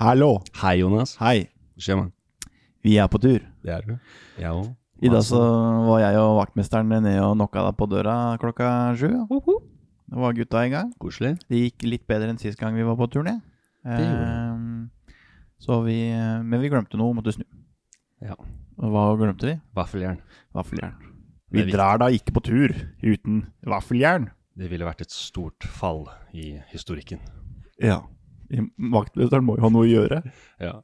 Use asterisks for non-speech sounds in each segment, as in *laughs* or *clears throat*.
Hallo. Hei, Jonas. Hei. Skjer, man. Vi er på tur. Det er du. Jeg òg. I dag så var jeg og vaktmesteren ned og knocka deg på døra klokka sju. Da var gutta i gang. Koselig. Det gikk litt bedre enn sist gang vi var på turné. Det det. Ehm, så vi, men vi glemte noe, måtte snu. Ja. Og hva glemte vi? Vaffeljern. Vaffeljern. Vi drar da ikke på tur uten vaffeljern. Det ville vært et stort fall i historikken. Ja. Vaktmesteren må jo ha noe å gjøre. Ja.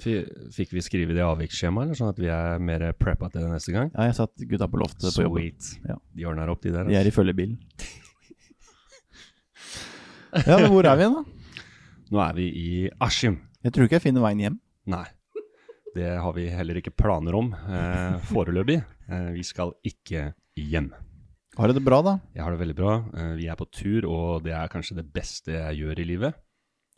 Fikk vi skrive det i avviksskjemaet, eller sånn at vi er mer preppa til det neste gang? Ja, jeg satt gutta på loftet på jobb. Sweet. Ja. De ordner opp, de der. De er i altså. følgebilen. Ja, men hvor er vi da? Nå er vi i Askim. Jeg tror ikke jeg finner veien hjem. Nei. Det har vi heller ikke planer om eh, foreløpig. Eh, vi skal ikke hjem. Har du det bra, da? Jeg har det veldig bra. Eh, vi er på tur, og det er kanskje det beste jeg gjør i livet.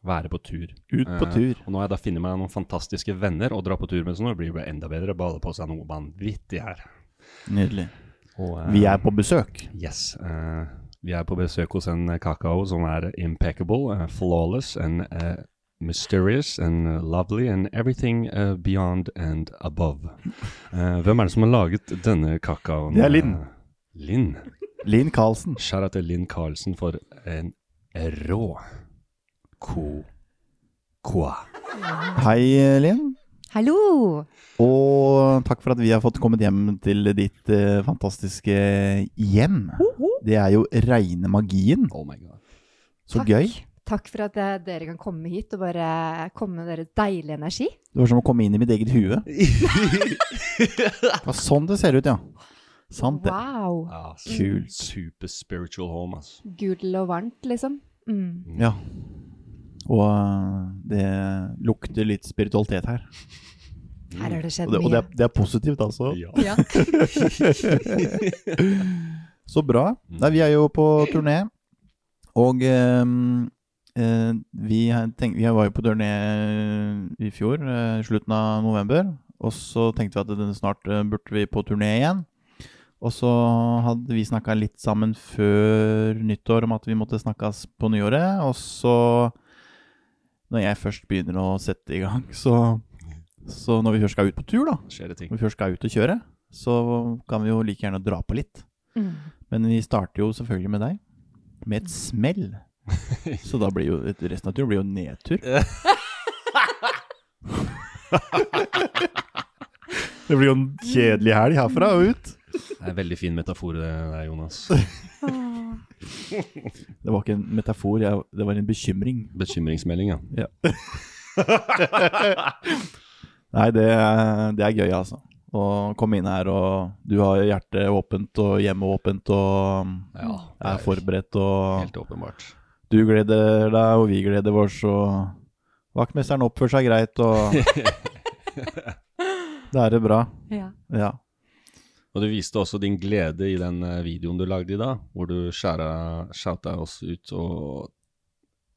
Være på tur. Ut på Eh, tur. og nå har jeg da funnet meg noen fantastiske venner å dra på tur med, så nå blir det enda bedre. Bade på seg noe vanvittig her. Nydelig. Og, uh, Vi er på besøk. Yes. Uh, vi er på besøk hos en kakao som er impeccable, eh, flawless and eh, mysterious and eh, lovely and everything eh, beyond and above. Eh, hvem er det som har laget denne kakaoen? Det er Linn. Eh, Linn. Linn Karlsen. Out til Linn Karlsen for en rå ko... Koa. Hei, Linn. Hallo! Og takk for at vi har fått kommet hjem til ditt eh, fantastiske hjem. Det er jo reine magien. Oh my god. Så Takk. gøy. Takk for at eh, dere kan komme hit og bare komme med deres deilige energi. Det var som å komme inn i mitt eget hue. Det var sånn det ser ut, ja. Sant det. Wow! Ja, Kult. Super spiritual home, altså. Gul og varmt, liksom. Mm. Ja. Og eh, det lukter litt spiritualitet her. Her har det Og skjedd det, og det, er, det er positivt, altså. Ja. *laughs* Ja. Så bra. Nei, vi er jo på turné, og ehm, eh, vi, har tenkt, vi var jo på turné i fjor, eh, slutten av november. Og så tenkte vi at denne snart eh, burde vi på turné igjen. Og så hadde vi snakka litt sammen før nyttår om at vi måtte snakkes på nyåret. Og så, når jeg først begynner å sette i gang, så, så når vi først skal ut på tur, da, Skjer det ting. når vi først skal ut og kjøre, så kan vi jo like gjerne dra på litt. Mm. Men vi starter jo selvfølgelig med deg. Med et smell. *laughs* Så da blir jo resten av turen blir jo nedtur. *laughs* det blir jo en kjedelig helg herfra og ut. Det er en veldig fin metafor det der, Jonas. *laughs* Det var ikke en metafor, jeg, det var en bekymring. Bekymringsmelding, ja. *laughs* Nei, det, er- det er gøy, altså. Å komme inn her, og du har hjertet åpent og hjemmet åpent og Ja, det er forberedt og Helt åpenbart. Du gleder deg, og vi gleder oss, og vaktmesteren oppfører seg greit, og *laughs* Da er det bra. Ja. Ja. Og du viste også din glede i den eh, videoen du lagde i dag, hvor du shouta oss ut og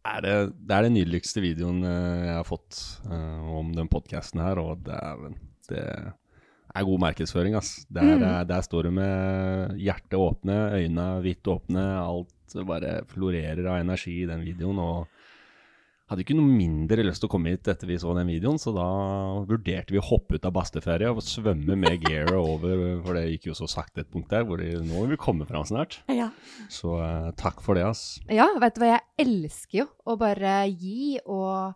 er det, det er den nydeligste videoen eh, jeg har fått uh, om den podkasten her, og det er, det er god markedsføring, ass. Der, Mm. der står du med hjertet åpne, øynene vidt åpne, alt bare florerer av energi i den videoen, og hadde ikke noe mindre lyst til å komme hit etter vi så den videoen, så da vurderte vi å hoppe ut av basteferja og svømme med gearet over, for det gikk jo så sakte et punkt der, hvor de, nå vil vi komme fram snart. Ja. Så uh, takk for det, ass. Ja, vet du hva, jeg elsker jo å bare gi og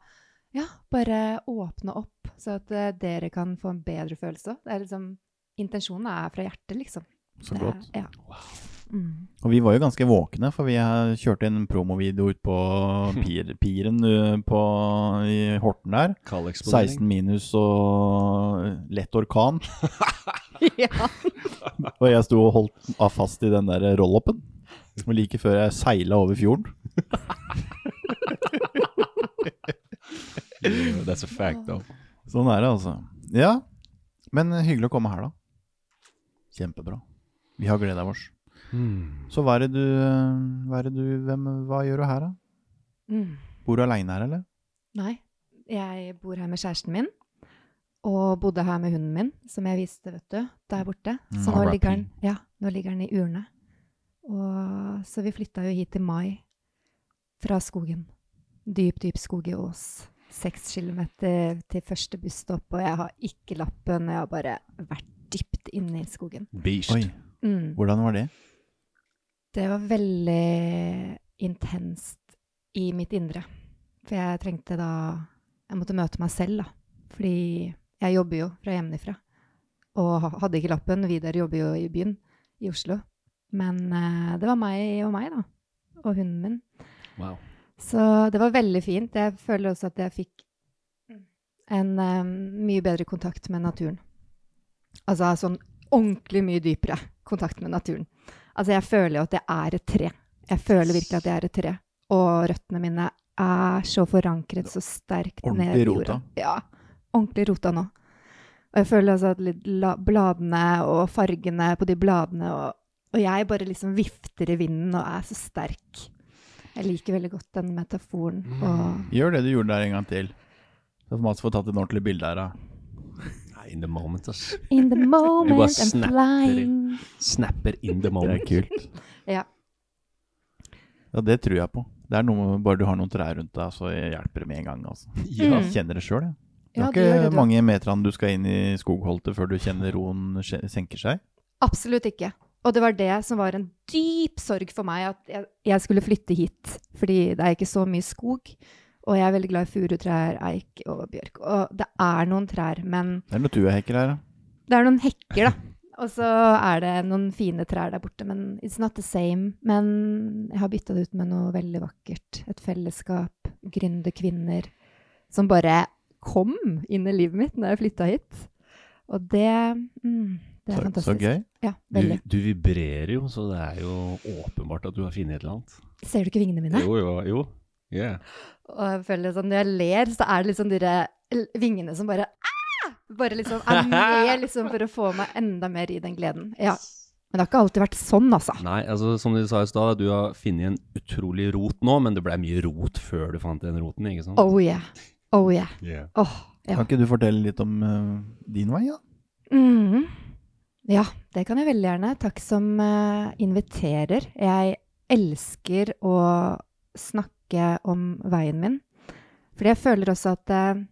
ja, bare åpne opp, så at uh, dere kan få en bedre følelse. Det er liksom, intensjonen er fra hjertet, liksom. Så Det ja. godt. Mm. Og vi var jo ganske våkne, for vi kjørte en promovideo ut på *laughs* pir, piren på, i Horten der. 16 minus og lett orkan. *laughs* ja. Og jeg sto og holdt av fast i den der roll-upen. Og like før jeg seila over fjorden. *laughs* Yeah, that's a fact, though. Sånn er det, altså. Ja, men hyggelig å komme her, da. Kjempebra. Vi har gleda oss. Så hva er det du, hva er det du hvem, Hva gjør du her, da? Mm. Bor du aleine her, eller? Nei, jeg bor her med kjæresten min, og bodde her med hunden min, som jeg viste, vet du, der borte. Så Mm, nå ligger, den, ja, nå ligger den i urne. Og, så vi flytta jo hit i mai, fra skogen. Dyp, dyp skog i Ås. Seks kilometer til første busstopp, og jeg har ikke lappen. Jeg har bare vært dypt inne i skogen. Beast. Oi, Mm. hvordan var det? Det var veldig intenst i mitt indre. For jeg trengte da Jeg måtte møte meg selv, da. Fordi jeg jobber jo fra hjemmefra. Og hadde ikke lappen. Vidar jobber jo i byen, i Oslo. Men eh, det var meg og meg, da. Og hunden min. Wow. Så det var veldig fint. Jeg føler også at jeg fikk en um, mye bedre kontakt med naturen. Altså sånn ordentlig mye dypere kontakt med naturen. Altså jeg føler jo at jeg er et tre. Jeg føler virkelig at jeg er et tre. Og røttene mine er så forankret så sterkt Ordentlig ned i rota. Ja, ordentlig rota nå. Og jeg føler altså at bladene og fargene på de bladene og, og jeg bare liksom vifter i vinden og er så sterk. Jeg liker veldig godt den metaforen. Og Gjør det du gjorde der en gang til. Så får Mats få tatt et ordentlig bilde her, da. In the moment, ass. In the *laughs* moment I'm snapper flying. Snapper in the moment. Det er kult. Ja. Ja, det tror jeg på. Det er noe med bare du har noen trær rundt deg, så hjelper det med en gang. altså. Ja. Mm. Kjenner det sjøl, jeg. Det Ja, er ja, ikke det, du. mange meterne du skal inn i skogholtet før du kjenner roen senker seg. Absolutt ikke. Og det var det som var en dyp sorg for meg, at jeg, jeg skulle flytte hit. Fordi det er ikke så mye skog. Og jeg er veldig glad i furutrær, eik og bjørk. Og det er noen trær, men Det er noen tuehekker her, da. det er noen hekker, da. Og så er det noen fine trær der borte, men it's not the same. Men jeg har bytta det ut med noe veldig vakkert. Et fellesskap, gründerkvinner, som bare kom inn i livet mitt når jeg flytta hit. Og det, mm, det er Så, så gøy. Ja, Du, du vibrerer jo, så det er jo åpenbart at du har funnet et eller annet. Ser du ikke vingene mine? Jo, jo, jo. Yeah. Og jeg føler sånn, når jeg ler, så er det liksom de vingene som bare ah! Bare liksom er med *laughs* liksom for å få meg enda mer i den gleden. Ja. Men det har ikke alltid vært sånn, altså. Nei, altså som du sa i stad, du har funnet en utrolig rot nå, men det ble mye rot før du fant den roten, ikke sant? Oh yeah. Oh yeah. Yeah. Oh, ja. Kan ikke du fortelle litt om uh, din vei, da? Mm. Ja, det kan jeg veldig gjerne. Takk som uh, inviterer. Jeg elsker å snakke om veien min. Fordi jeg føler også at eh,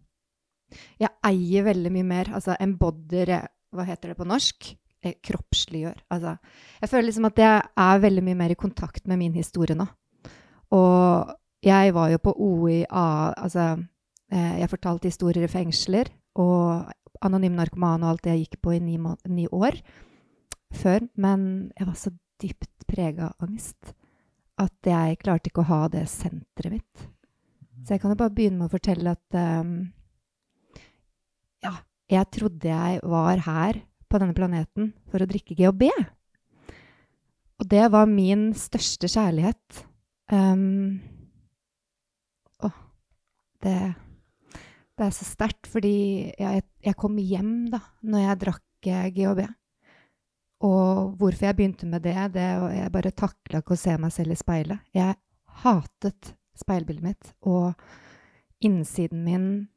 jeg eier veldig mye mer. Altså embodyer eh, Hva heter det på norsk? Eh, Kroppsliggjør. Altså, jeg føler liksom at jeg er veldig mye mer i kontakt med min historie nå. Og jeg var jo på OIA Altså, eh, jeg fortalte historier i fengsler. Og anonym narkoman og alt det jeg gikk på i ni, ni år før. Men jeg var så dypt prega av angst at jeg klarte ikke å ha det senteret mitt. Så jeg kan jo bare begynne med å fortelle at um, ja, jeg trodde jeg var her på denne planeten for å drikke GHB. Og det var min største kjærlighet. Um, å, det det er så sterkt, fordi jeg, jeg kom hjem da når jeg drakk GHB. Og hvorfor jeg begynte med det, det Jeg bare takla ikke å se meg selv i speilet. Jeg hatet speilbildet mitt. Og innsiden min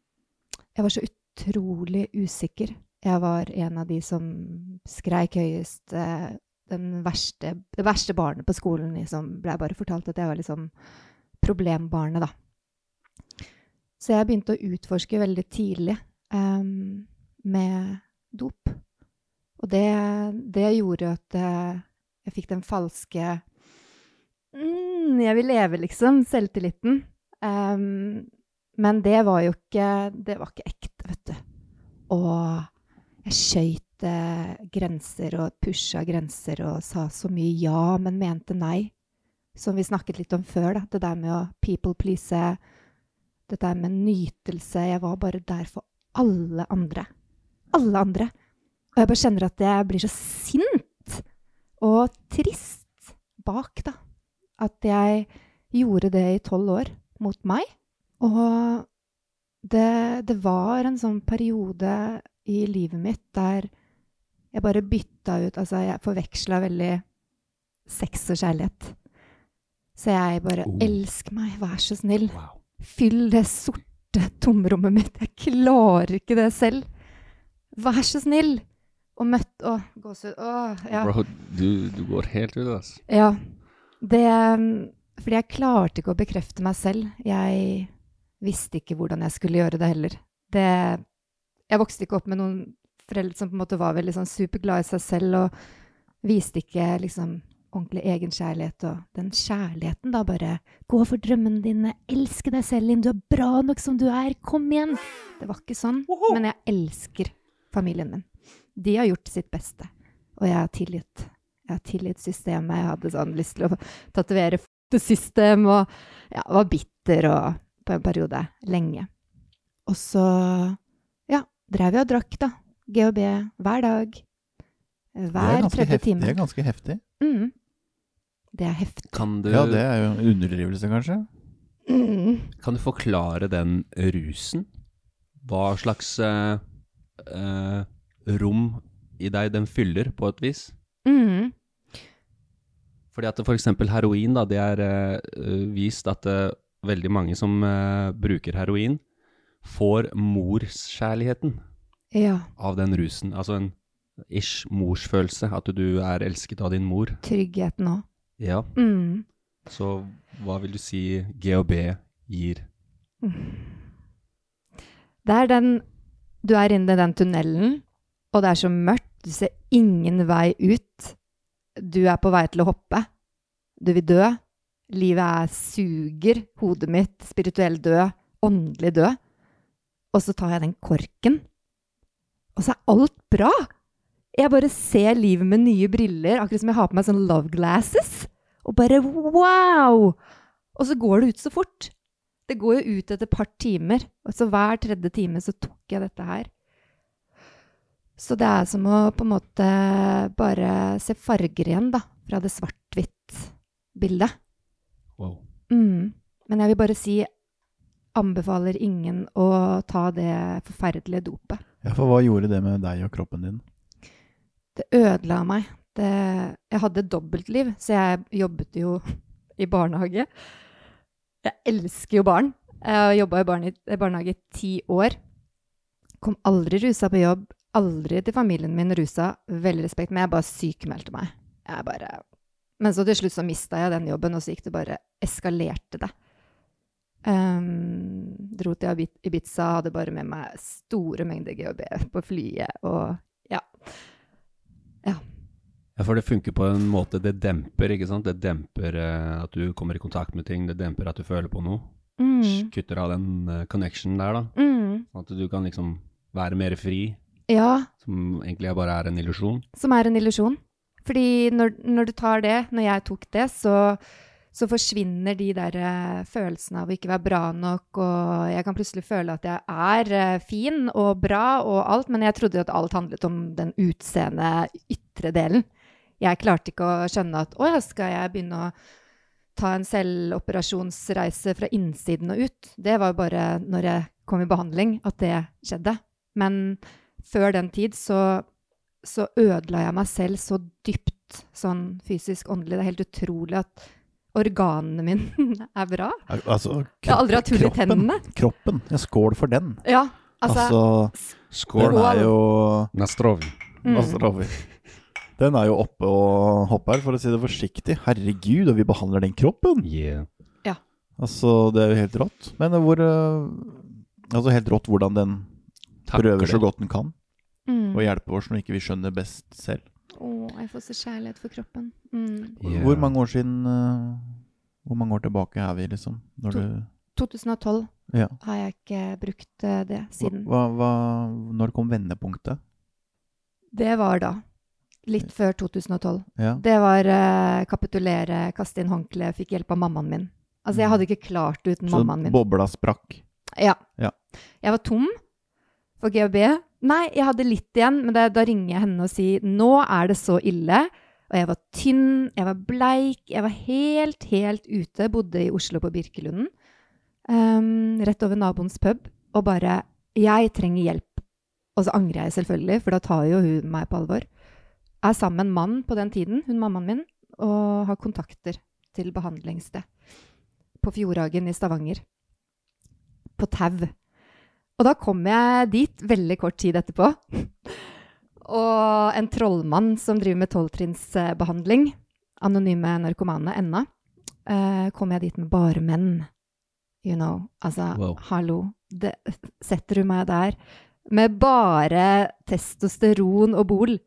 Jeg var så utrolig usikker. Jeg var en av de som skreik høyest. eh, verste, det verste barnet på skolen. Liksom, ble bare fortalt at jeg var liksom problembarnet, da. Så jeg begynte å utforske veldig tidlig um, med dop. Og det, det gjorde at eh, jeg fikk den falske mm, Jeg vil leve, liksom. Selvtilliten. Um, men det var jo ikke Det var ikke ekte, vet du. Og jeg skøyt eh, grenser og pusha grenser og sa så mye ja, men mente nei. Som vi snakket litt om før, da. Det der med å people please. Det der med nytelse. Jeg var bare der for alle andre. Alle andre. Og jeg bare kjenner at jeg blir så sint og trist bak, da. At jeg gjorde det i tolv år mot meg. Og det, det var en sånn periode i livet mitt der jeg bare bytta ut Altså, jeg forveksla veldig sex og kjærlighet. Så jeg bare Oh. Elsk meg, vær så snill. Wow. Fyll det sorte tomrommet mitt. Jeg klarer ikke det selv. Vær så snill. Og møtt Å, gåsehud. Å, ja. Bro, du, du går helt ut, altså. Ja. Det Fordi jeg klarte ikke å bekrefte meg selv. Jeg visste ikke hvordan jeg skulle gjøre det heller. Det Jeg vokste ikke opp med noen foreldre som på en måte var veldig sånn superglad i seg selv og viste ikke liksom ordentlig egenkjærlighet og den kjærligheten, da bare Gå for drømmene dine, elske deg selv, Linn, du er bra nok som du er, kom igjen! Det var ikke sånn, men jeg elsker familien min. De har gjort sitt beste, og jeg har tilgitt. Jeg har tilgitt systemet. Jeg hadde sånn lyst til å tatovere fotosystem og ja, var bitter og på en periode lenge. Og så ja, drev jeg og drakk, da. GHB hver dag. Er Hver tredje heftig. time. Det er ganske heftig. Mm. Det er heftig. Kan du, Ja, det er jo en underdrivelse, kanskje. Mm. kan du forklare den rusen? Hva slags uh, eh, rom i deg den fyller, på et vis? Mm. Fordi at for eksempel heroin, da, det er uh, vist at uh, veldig mange som uh, bruker heroin, får morskjærligheten Ja. av den rusen. Altså en ish morsfølelse, at du er elsket av din mor. Tryggheten òg. Ja, Mm. så hva vil du si GHB gir? Det er den Du er inne i den tunnelen, og det er så mørkt. Du ser ingen vei ut. Du er på vei til å hoppe. Du vil dø. Livet er suger. Hodet mitt spirituell død. Åndelig død. Og så tar jeg den korken, og så er alt bra. Jeg bare ser livet med nye briller, akkurat som jeg har på meg sånne love glasses. Og bare wow! Og så går det ut så fort. Det går jo ut etter et par timer, og så hver tredje time så tok jeg dette her. Så det er som å på en måte bare se farger igjen, da, fra det svart-hvitt-bildet. Wow. Mm. Men jeg vil bare si anbefaler ingen å ta det forferdelige dopet. Ja, for hva gjorde det med deg og kroppen din? Det ødela meg. Det, jeg hadde dobbeltliv, så jeg jobbet jo i barnehage. Jeg elsker jo barn. Jeg har jobba i barnehage i ti år. Kom aldri rusa på jobb. Aldri til familien min rusa. Veldig respekt, men jeg bare sykemeldte meg. Jeg bare Men så til slutt så mista jeg den jobben, og så gikk det bare Eskalerte det. Um, dro til Ibiza, hadde bare med meg store mengder GHB på flyet, og ja. Ja, for det funker på en måte, det demper, ikke sant? Det demper eh, at du kommer i kontakt med ting, det demper at du føler på noe. Mm. Kutter av den uh, connection der, da. Mm. Sånn at du kan liksom være mer fri, Ja, som egentlig bare er en illusjon. som er en illusjon. Fordi når, når du tar det, når jeg tok det, så, så forsvinner de der eh, følelsene av å ikke være bra nok, og jeg kan plutselig føle at jeg er eh, fin og bra og alt, men jeg trodde jo at alt handlet om den utseende, ytre delen. Jeg klarte ikke å skjønne at å ja, skal jeg begynne å ta en selvoperasjonsreise fra innsiden og ut? Det var jo bare når jeg kom i behandling at det skjedde. Men før den tid så så ødela jeg meg selv så dypt, sånn fysisk, åndelig. Det er helt utrolig at organene mine *laughs* er bra. Al- Altså, Jeg har aldri hatt hull i tennene. Kroppen. Ja, skål for den. Ja, altså, Altså, Skål. er jo Nastrovi. mm. Den er jo oppe og hopper, for å si det forsiktig. Herregud, og vi behandler den kroppen! Yeah. Altså, det er jo helt rått. Men hvor øh, Altså, helt rått hvordan den Takler prøver så godt den kan, mm. og hjelper oss når ikke vi skjønner best selv. Å, jeg får så kjærlighet for kroppen. Mm. Yeah. Hvor mange år siden uh, Hvor mange år tilbake er vi, liksom? Når To- du 2012 Ja. har jeg ikke brukt eh, det siden. Hva, hva, når kom vendepunktet? Det var da. Litt før 2012. Ja. Det var uh, kapitulere, kaste inn håndkle, fikk hjelp av mammaen min. Altså, jeg hadde ikke klart det uten Så mammaen min. Så bobla sprakk. Ja. Ja. Jeg var tom for GHB. Nei, jeg hadde litt igjen, men det, da ringer jeg henne og sier nå er det så ille. Og jeg var tynn, jeg var bleik, jeg var helt, helt ute. Bodde i Oslo på Birkelunden. Um, rett over naboens pub. Og bare Jeg trenger hjelp. Og så angrer jeg selvfølgelig, for da tar jo hun meg på alvor. Er sammen med en mann på den tiden, hun mammaen min, og har kontakter til behandlingssted. På Fjordhagen i Stavanger. På tau. Og da kom jeg dit veldig kort tid etterpå. Og en trollmann som driver med tolvtrinnsbehandling, anonyme narkomane ennå, eh, kom jeg dit med bare menn. You know. Altså, Wow. hallo. Det, setter du meg der med bare testosteron og bol,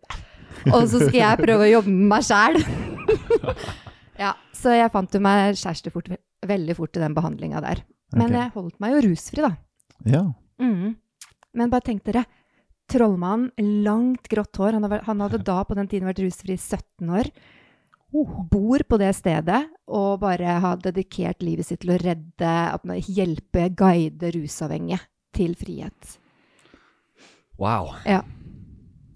og så skal jeg prøve å jobbe med meg sjæl? *laughs* ja, så jeg fant jo meg kjæreste fort, veldig fort i den behandlinga der. Men okay. jeg holdt meg jo rusfri, da. Ja. Mm. Men bare tenk dere. Trollmann, langt grått hår. Han, har, han hadde da på den tiden vært rusfri i 17 år. Bor på det stedet og bare har dedikert livet sitt til å redde, hjelpe, guide rusavhengige til frihet. Wow. Ja.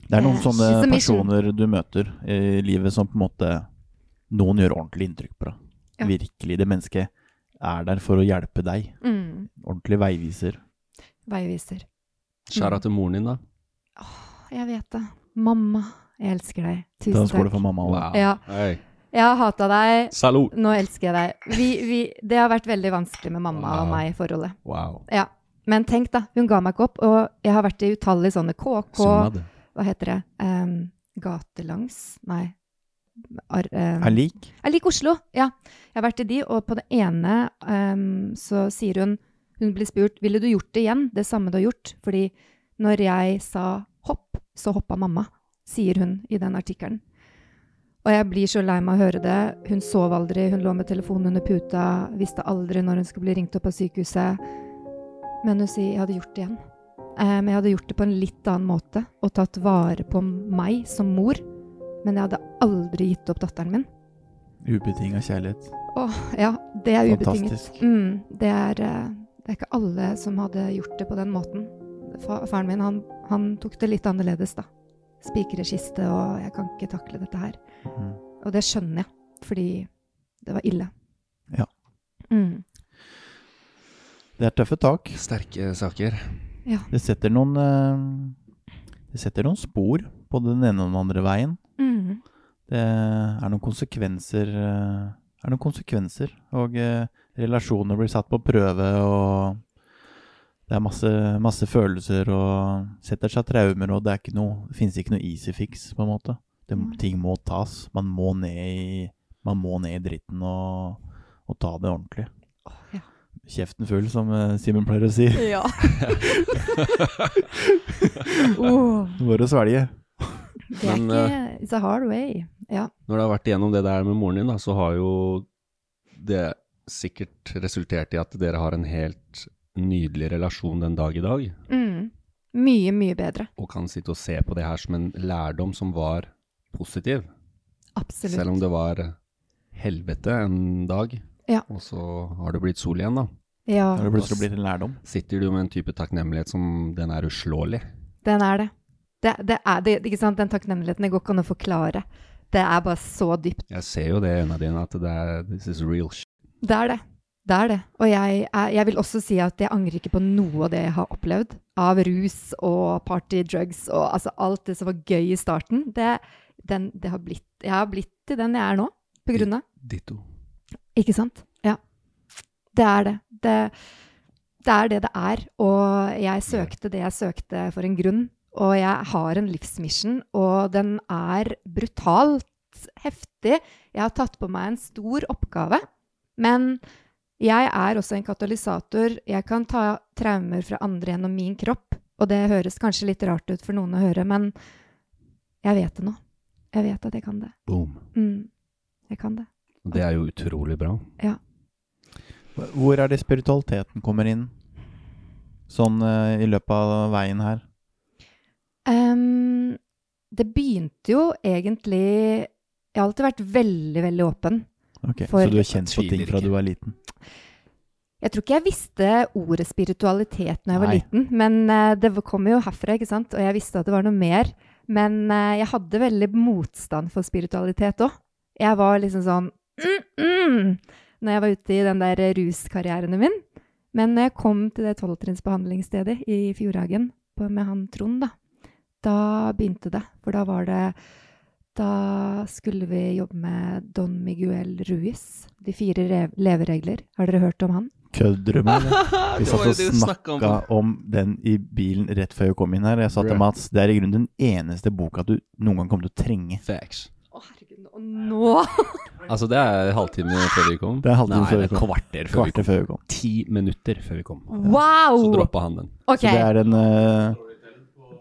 Det er noen Eh, sånne personer du møter i livet som på en måte Noen gjør ordentlig inntrykk på deg. Ja. Virkelig. Det mennesket er der for å hjelpe deg. Mm. Ordentlig veiviser. Veiviser. Skjæra til moren din, da. Jeg vet det. Mamma, jeg elsker deg. Tusen takk. Da skål for mamma. Wow. Ja. Hey. Jeg har hata deg. Salud. Nå elsker jeg deg. Vi, vi, det har vært veldig vanskelig med mamma og meg i forholdet. Wow. Ja. Men tenk, da. Hun ga meg ikke opp. Og jeg har vært i utallige sånne KK. Hva heter det? Um, gatelangs? Nei. Ar, um, Er lik? Jeg liker Oslo, ja. Jeg har vært i de, og på det ene um, så sier hun Hun blir spurt ville du gjort det igjen, det samme du har gjort. Fordi når jeg sa hopp, så hoppa mamma, sier hun i den artikkelen. Og jeg blir så lei meg å høre det. Hun sov aldri, hun lå med telefonen under puta, visste aldri når hun skulle bli ringt opp av sykehuset. Men hun sier jeg hadde gjort det igjen. Eh, Men jeg hadde gjort det på en litt annen måte, og tatt vare på meg som mor. Men jeg hadde aldri gitt opp datteren min. Ubetinga kjærlighet. Åh, ja, det er ubetinget. Fantastisk. Mm, det, er, eh, det er ikke alle som hadde gjort det på den måten. Faren min, han, han tok det litt annerledes, da. Spiker i kiste, og jeg kan ikke takle dette her. Mm. Og det skjønner jeg, fordi det var ille. Ja. Mm. Det er tøffe tak. Sterke saker. Ja. Det setter noen eh, Det setter noen spor på den ene og den andre veien. Mm. Det er noen konsekvenser eh, er noen konsekvenser. Og eh, relasjoner blir satt på prøve, og det er masse, masse følelser og setter seg traumer, og det er ikke noe Det finnes ikke noe easy fix, på en måte. Det, ting må tas. Man må ned i, man må ned i dritten og, og ta det ordentlig. ja. Kjeften full, som eh, Simen pleier å si. Ja. *laughs* oh, Bare å svelge. det er Men, ikke It's a hard way. Ja. Når du har vært igjennom det der med moren din, da, så har jo det sikkert resultert i at dere har en helt nydelig relasjon den dag i dag, Mm. Mye, mye bedre. og kan sitte og se på det her som en lærdom som var positiv. Absolutt. Selv om det var helvete en dag, Ja. og så har det blitt sol igjen, da. Ja, Da har det plutselig blitt en lærdom. Sitter du med en type takknemlighet som den er uslåelig. den er det. Det, det er det, ikke sant? Den takknemligheten det går ikke an å forklare. Det er bare så dypt. Jeg ser jo det i øynene dine, at det er this is real shit. Det er det. Det er det. Og jeg, jeg vil også si at jeg angrer ikke på noe av det jeg har opplevd. Av rus og party drugs og altså alt det som var gøy i starten. Det, den, det har blitt, jeg har blitt til den jeg er nå, på grunn av. Ditto. Ikke sant? Ja. Det er det. det. Det er det det er. Og jeg søkte det jeg søkte for en grunn. Og jeg har en livsmission, og den er brutalt heftig. Jeg har tatt på meg en stor oppgave. Men jeg er også en katalysator. Jeg kan ta traumer fra andre gjennom min kropp. Og det høres kanskje litt rart ut for noen å høre, men jeg vet det nå. Jeg vet at jeg kan det. Boom. Mm. Jeg kan det. Og Det er jo utrolig bra. Ja. Hvor er det spiritualiteten kommer inn? Sånn uh, i løpet av veien her. Um, det begynte jo egentlig Jeg har alltid vært veldig, veldig åpen. Ok, For- Så du er kjent på ting fra du var liten? Jeg tror ikke jeg visste ordet spiritualitet når jeg var Nei. liten, men eh, det kom jo herfra, ikke sant? Og jeg visste at det var noe mer. Men eh, jeg hadde veldig motstand for spiritualitet òg. Jeg var liksom sånn mm, mm, Når jeg var ute i den der ruskarrieren min. Men når jeg kom til det tolvtrinnsbehandlingsstedet i Fjordhagen med han Trond, da, da begynte det. For da var det Da skulle vi jobbe med Don Miguel Ruiz. De fire rev- leveregler. Har dere hørt om han? Kødder du med *laughs* det? Vi satt og snakka om den i bilen rett før jeg kom inn her. Jeg sa til Mats det er i grunnen den eneste boka du noen gang kommer til å trenge. Facts. Å, herregud, og nå *laughs* Altså, det er halvtime før vi kom. Det er halvtime Nei, før vi kom. kvarter før vi Kvarter kom. før vi kom. Ti minutter før vi kom. Wow! Så droppa han den. Ok, Så det er en uh,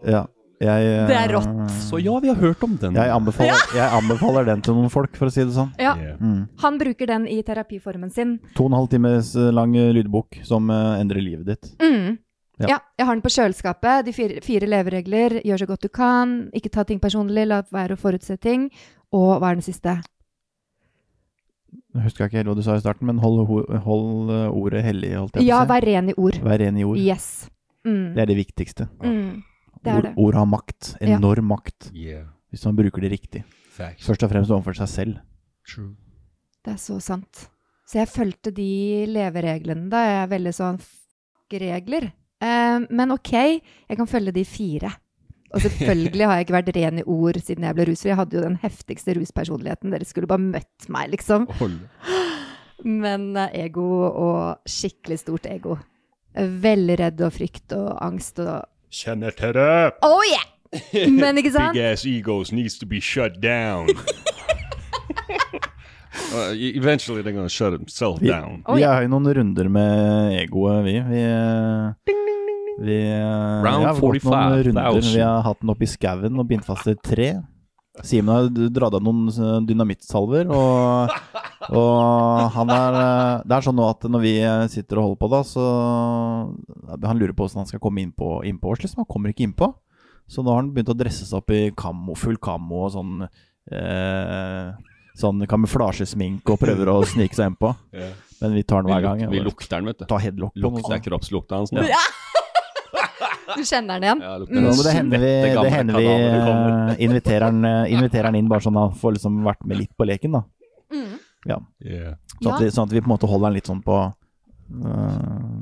Ja. Jeg, eh, Det er rått. Så ja, vi har hørt om den. Jeg anbefaler, jeg anbefaler den til noen folk, for å si det sånn. ja. Mm. Han bruker den i terapiformen sin. To og en halv times lang eh, lydbok som eh, endrer livet ditt. Mm. Ja. Ja. jeg har den på kjøleskapet. De fire, fire leveregler. Gjør så godt du kan. Ikke ta ting personlig. La være å forutse ting. Og hva er den siste? Jeg husker ikke helt hva du sa i starten, men hold, hold ordet hellig, holdt jeg Ja, på vær ren i ord. Vær ren i ord. Yes. Mm. Det er det viktigste. Mm. Det er Ord, det. ord har makt. Ja. Enorm makt. Yeah. Hvis man bruker det riktig. Fact. Først og fremst overfor seg selv. True. Det er så sant. Så jeg fulgte de levereglene da. Jeg er veldig sånn fuck-regler. Eh, men ok, jeg kan følge de fire. Og selvfølgelig har jeg ikke vært ren i ord siden jeg ble rusfri. Jeg hadde jo den heftigste ruspersonligheten. Dere skulle bare møtt meg, liksom. Hold. Men eh, ego og skikkelig stort ego. Veldig redd og frykt og angst og Kjenner til det. Oh yeah! Men ikke sant? *laughs* Big ass egos needs to be shut down. *laughs* Uh, e- eventually they're gonna shut himself Vi, down. Oi. vi har jo noen runder med egoet, vi. Vi, eh, vi eh, Round vi har gått noen 45,000. runder. Vi har hatt den opp i skauen og bindt fast i et tre. Simen har dratt av noen dynamittsalver, og, og han er eh, Det er sånn nå at når vi eh, sitter og holder på, da, så Han lurer på hvordan han skal komme innpå inn på oss, liksom. Han kommer ikke innpå. Så nå har han begynt å dresse seg opp i kammo, full kammo og sånn eh, Sånn kamuflasjesmink og prøver å snike seg innpå. Men vi tar den hver gang. vi lukter den, vet du. Ta headlock på Lukter kroppslukta hans nå. Ja. Du kjenner den igjen? Ja, mm. Ja, det hender vi, det hender vi eh, inviterer, han, eh, inviterer den inn bare sånn han får liksom vært med litt på leken, da. Ja. Yeah. Sånn, at vi, sånn at vi på en måte holder han litt sånn på uh,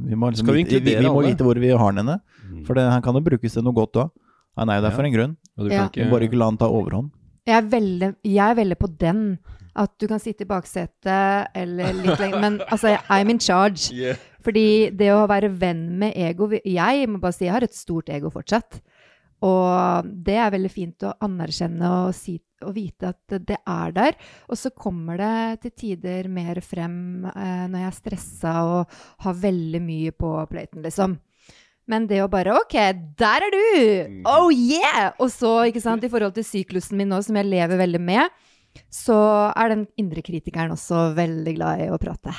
Vi må, liksom, vi vi, vi må vite hvor vi har den henne. Mm. For det, han kan jo brukes til noe godt òg. Han er jo der Ja. for en grunn. Du Ja. må bare ikke ikke la han ta overhånd. Jeg er, veldig, jeg er veldig på den. At du kan sitte i baksetet eller litt lenger. Men altså, I'm in charge. Yeah. Fordi det å være venn med ego Jeg må bare si jeg har et stort ego fortsatt. Og det er veldig fint å anerkjenne og, si, og vite at det er der. Og så kommer det til tider mer frem eh, når jeg er stressa og har veldig mye på platen, liksom. Men det å bare OK, der er du! Oh yeah! Og så, ikke sant, i forhold til syklusen min nå, som jeg lever veldig med, så er den indre kritikeren også veldig glad i å prate.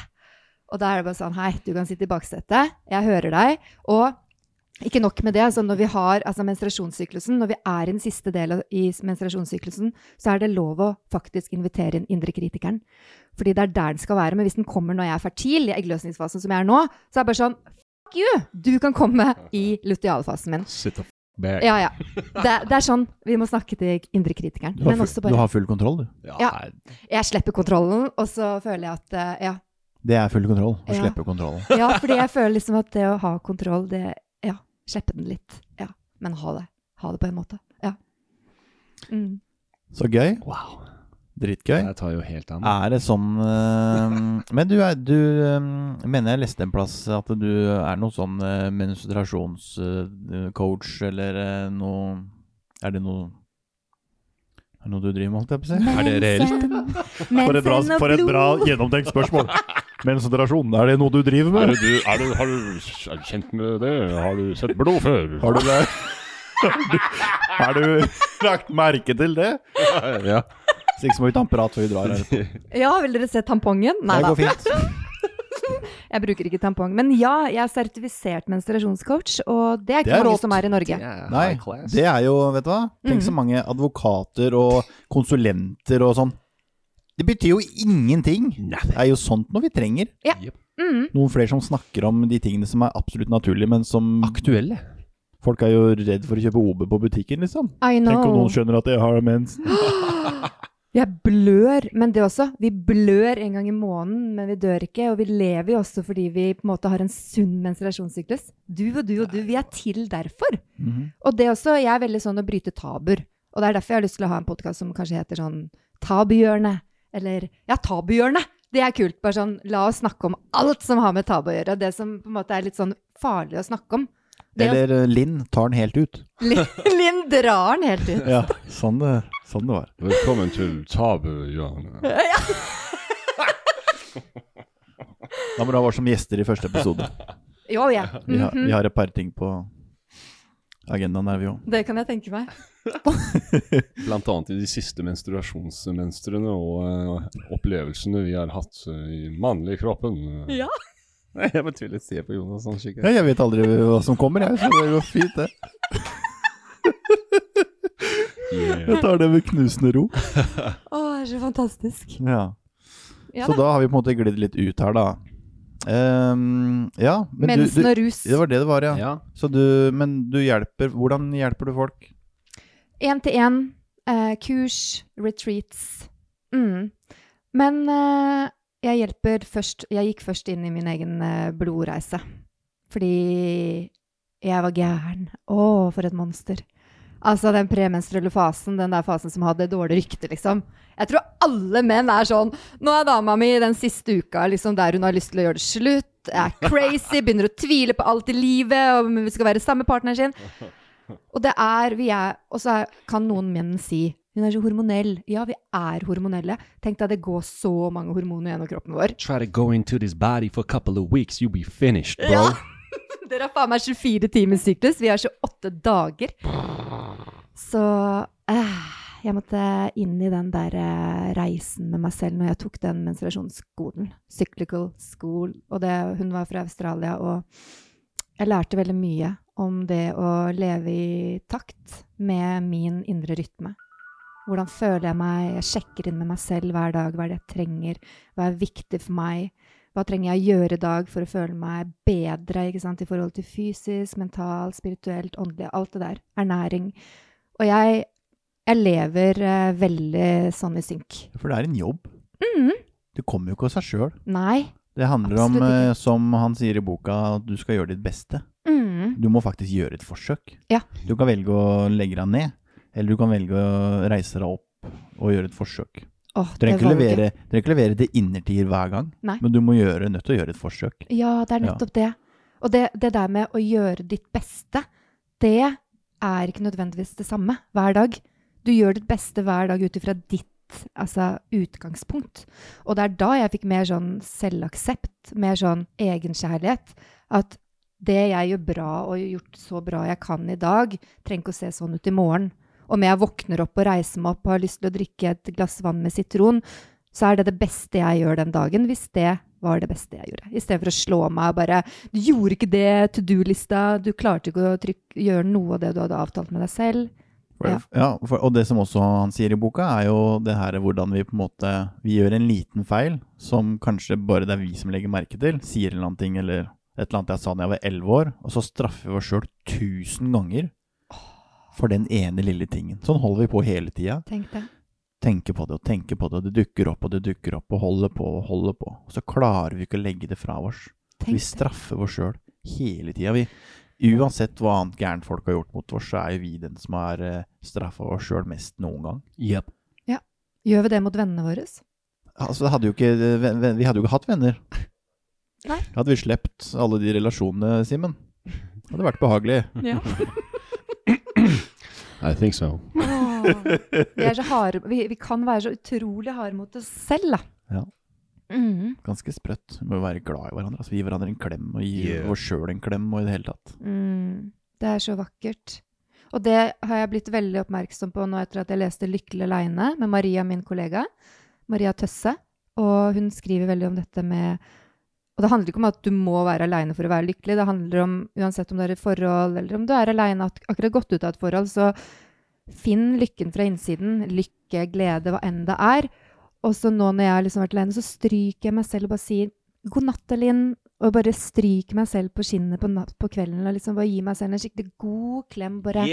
Og da er det bare sånn Hei, du kan sitte i baksetet. Jeg hører deg. Og ikke nok med det. Så når vi har altså menstruasjonssyklusen, når vi er i den siste delen i menstruasjonssyklusen, så er det lov å faktisk invitere inn indre kritikeren. Fordi det er der den skal være. Men hvis den kommer når jeg er fertil, i eggløsningsfasen som jeg er nå, så er det bare sånn Fuck you! Du kan komme i lutealfasen min. F back. Ja, ja. Det, det er sånn vi må snakke til indre kritikeren. Du har, Men full, bare, du har full kontroll, du. Ja. Jeg slipper kontrollen, og så føler jeg at eh, Ja. Det er full kontroll. Å Ja. slippe kontrollen. *laughs* Ja, fordi jeg føler liksom at det å ha kontroll, det Ja, slippe den litt. Ja. Men ha det. Ha det på en måte. Ja. Mm. Så gøy. Wow. Dritgøy. Jeg tar jo helt an. Er det sånn uh, *laughs* Men du, er, du um, mener jeg leste en plass at du er noe sånn uh, menstruasjonscoach, eller eh, noe Er det noe Er det noe du driver med, holdt jeg på å si? Er det reelt? For et bra, for et bra gjennomtenkt spørsmål. *laughs* Menstruasjon, er det noe du driver Er med? du, er du, har du er du kjent med det? Har du sett blod før? Har du det? Har du lagt merke til det? ja. Så ikke så må vi ta en prat før vi drar her. Ja, vil dere se tampongen? Nei Det da. går fint. *laughs* Jeg bruker ikke tampong. Men ja, jeg er sertifisert menstruasjonscoach, og det er ikke Det er mange som er i Norge. Nei, det er jo, vet du hva Tenk så mange advokater og konsulenter og sånn. Det betyr jo ingenting. Det er jo sånt noe vi trenger. Ja. Mm. Noen flere som snakker om de tingene som er absolutt naturlige, men som Aktuelle. Folk er jo redd for å kjøpe OB på butikken, liksom. I know. Tenk om noen skjønner at jeg har mensen. *gasps* Jeg blør, men det også. Vi blør en gang i måneden, men vi dør ikke. Og vi lever jo også fordi vi på en måte har en sunn menstruasjonssyklus. Du og du og du, vi er til derfor. Mhm. Og det også, jeg er veldig sånn å bryte tabuer. Og det er derfor jeg har lyst til å ha en podkast som kanskje heter sånn Tabuhjørnet. Eller ja, Tabuhjørnet! Det er kult. Bare sånn, la oss snakke om alt som har med tabu å gjøre. Det som på en måte er litt sånn farlig å snakke om. Det Eller å... Linn tar den helt ut. *laughs* Linn drar den helt ut. Ja, sånn det, sånn det var. Velkommen til tabuhjørnet. *laughs* Da må du ha oss som gjester i første episode. Jo, ja. Vi har, Mhm. vi har et par ting på agendaen der, vi òg. Det kan jeg tenke meg. *laughs* Blant annet i de siste menstruasjonsmønstrene og uh, opplevelsene vi har hatt uh, i mannlig kroppen. Ja. Nei, jeg bare tviler se på Jonas sånn Ja, jeg vet aldri hva som kommer, jeg, så det går fint, det. Yeah. Jeg tar det med knusende ro. Å, det er så fantastisk. Ja. Ja Så da. da har vi på en måte glidd litt ut her, da. Ehm, ja, men du, Mensen du og rus. Det var det det var, ja. Ja. Så du, men du hjelper Hvordan hjelper du folk? Én til én. Uh, kurs, retreats. Mm. Men uh, jeg hjelper først Jeg gikk først inn i min egen eh, blodreise. Fordi jeg var gæren. Å, for et monster. Altså den premenstruelle fasen, den der fasen som hadde dårlig rykte, liksom. Jeg tror alle menn er sånn Nå er dama mi den siste uka liksom, der hun har lyst til å gjøre det slutt, er crazy, begynner å tvile på alt i livet, og om vi skal være samme partner sin. Og det er, vi er, og så kan noen menn si hun er så hormonell. Ja, vi er hormonelle. Tenk deg det går så mange hormoner gjennom kroppen vår. Try to go into this body for a couple of weeks, you'll be finished, bro. Ja. Dere har faen meg 24 timers syklus. Vi har 28 dager. Så eh, jeg måtte inn i den der eh, reisen med meg selv når jeg tok den menstruasjonsskolen. Cyclical school. Og det, hun var fra Australia, og jeg lærte veldig mye om det å leve i takt med min indre rytme. Hvordan føler jeg meg? Jeg sjekker inn med meg selv hver dag. Hva er det jeg trenger? Hva er viktig for meg? Hva trenger jeg å gjøre i dag for å føle meg bedre i forhold til fysisk, mentalt, spirituelt, åndelig, alt det der. Ernæring. Og jeg, jeg lever uh, veldig sånn i synk. For det er en jobb. Mhm. Det kommer jo ikke av seg sjøl. Det handler om, uh, som han sier i boka, at du skal gjøre ditt beste. Mm. Du må faktisk gjøre et forsøk. Ja. Du kan velge å legge deg ned, eller du kan velge å reise deg opp og gjøre et forsøk. Åh, Du trenger ikke levere, trenger ikke levere det innertier hver gang, Nei. men du må gjøre, nødt til å gjøre et forsøk. Ja, det er Ja. nettopp det. Og det, det der med å gjøre ditt beste, det er ikke nødvendigvis det samme hver dag. Du gjør ditt beste hver dag ut ifra ditt altså, utgangspunkt. Og det er da jeg fikk mer sånn selvaksept, mer sånn egenkjærlighet. At det jeg gjør bra og gjort så bra jeg kan i dag, trenger ikke å se sånn ut i morgen. Om jeg våkner opp og reiser meg opp og har lyst til å drikke et glass vann med sitron, så er det det beste jeg gjør den dagen, hvis det var det beste jeg gjorde. I stedet for å slå meg og bare Du gjorde ikke det, to do-lista, du klarte ikke å trykke, gjøre noe av det du hadde avtalt med deg selv. Ja. ja, for, og det som også han sier i boka, er jo det her hvordan vi på en måte Vi gjør en liten feil som kanskje bare det er vi som legger merke til. Sier en eller annen ting eller et eller annet jeg sa da jeg var elleve år, og så straffer vi oss sjøl tusen ganger for den ene lille tingen. Sånn holder vi på hele tida. Tenk det. Tenker på det og tenker på det, og det dukker opp og det dukker opp, og holder på og holder på. Og så klarer vi ikke å legge det fra oss. Tenk Vi straffer oss sjøl hele tida. Uansett hva annet gærent folk har gjort mot oss, så er jo vi den som har uh, straffa oss sjøl mest noen gang. Yep. Gjør vi det mot vennene våre? Altså, det hadde jo ikke, ven- vi hadde jo ikke hatt venner. Nei. Hadde vi sluppet alle de relasjonene, Simen. Det hadde vært behagelig. Ja. *laughs* I think so. Vi, er så harde, vi, vi kan være så utrolig harde mot oss selv, da. Ja. Mm. Ganske sprøtt. Vi må være glad i hverandre. Altså, gi hverandre en klem, og gi Yeah. oss sjøl en klem, og i det hele tatt. Mm, det er så vakkert. Og det har jeg blitt veldig oppmerksom på nå etter at jeg leste 'Lykkelig aleine' med Maria, min kollega. Maria Tøsse. Og hun skriver veldig om dette med Og det handler ikke om at du må være aleine for å være lykkelig. Det handler om, uansett om du er et forhold, eller om du er aleine, akkurat gått ut av et forhold, så finn lykken fra innsiden. Lykke, glede, hva enn det er. Og så nå når jeg har liksom vært alene, så stryker jeg meg selv og bare sier 'god natt, Elin'. Og bare stryker meg selv på skinnet på, på kvelden og liksom bare gir meg selv en skikkelig god klem. Bare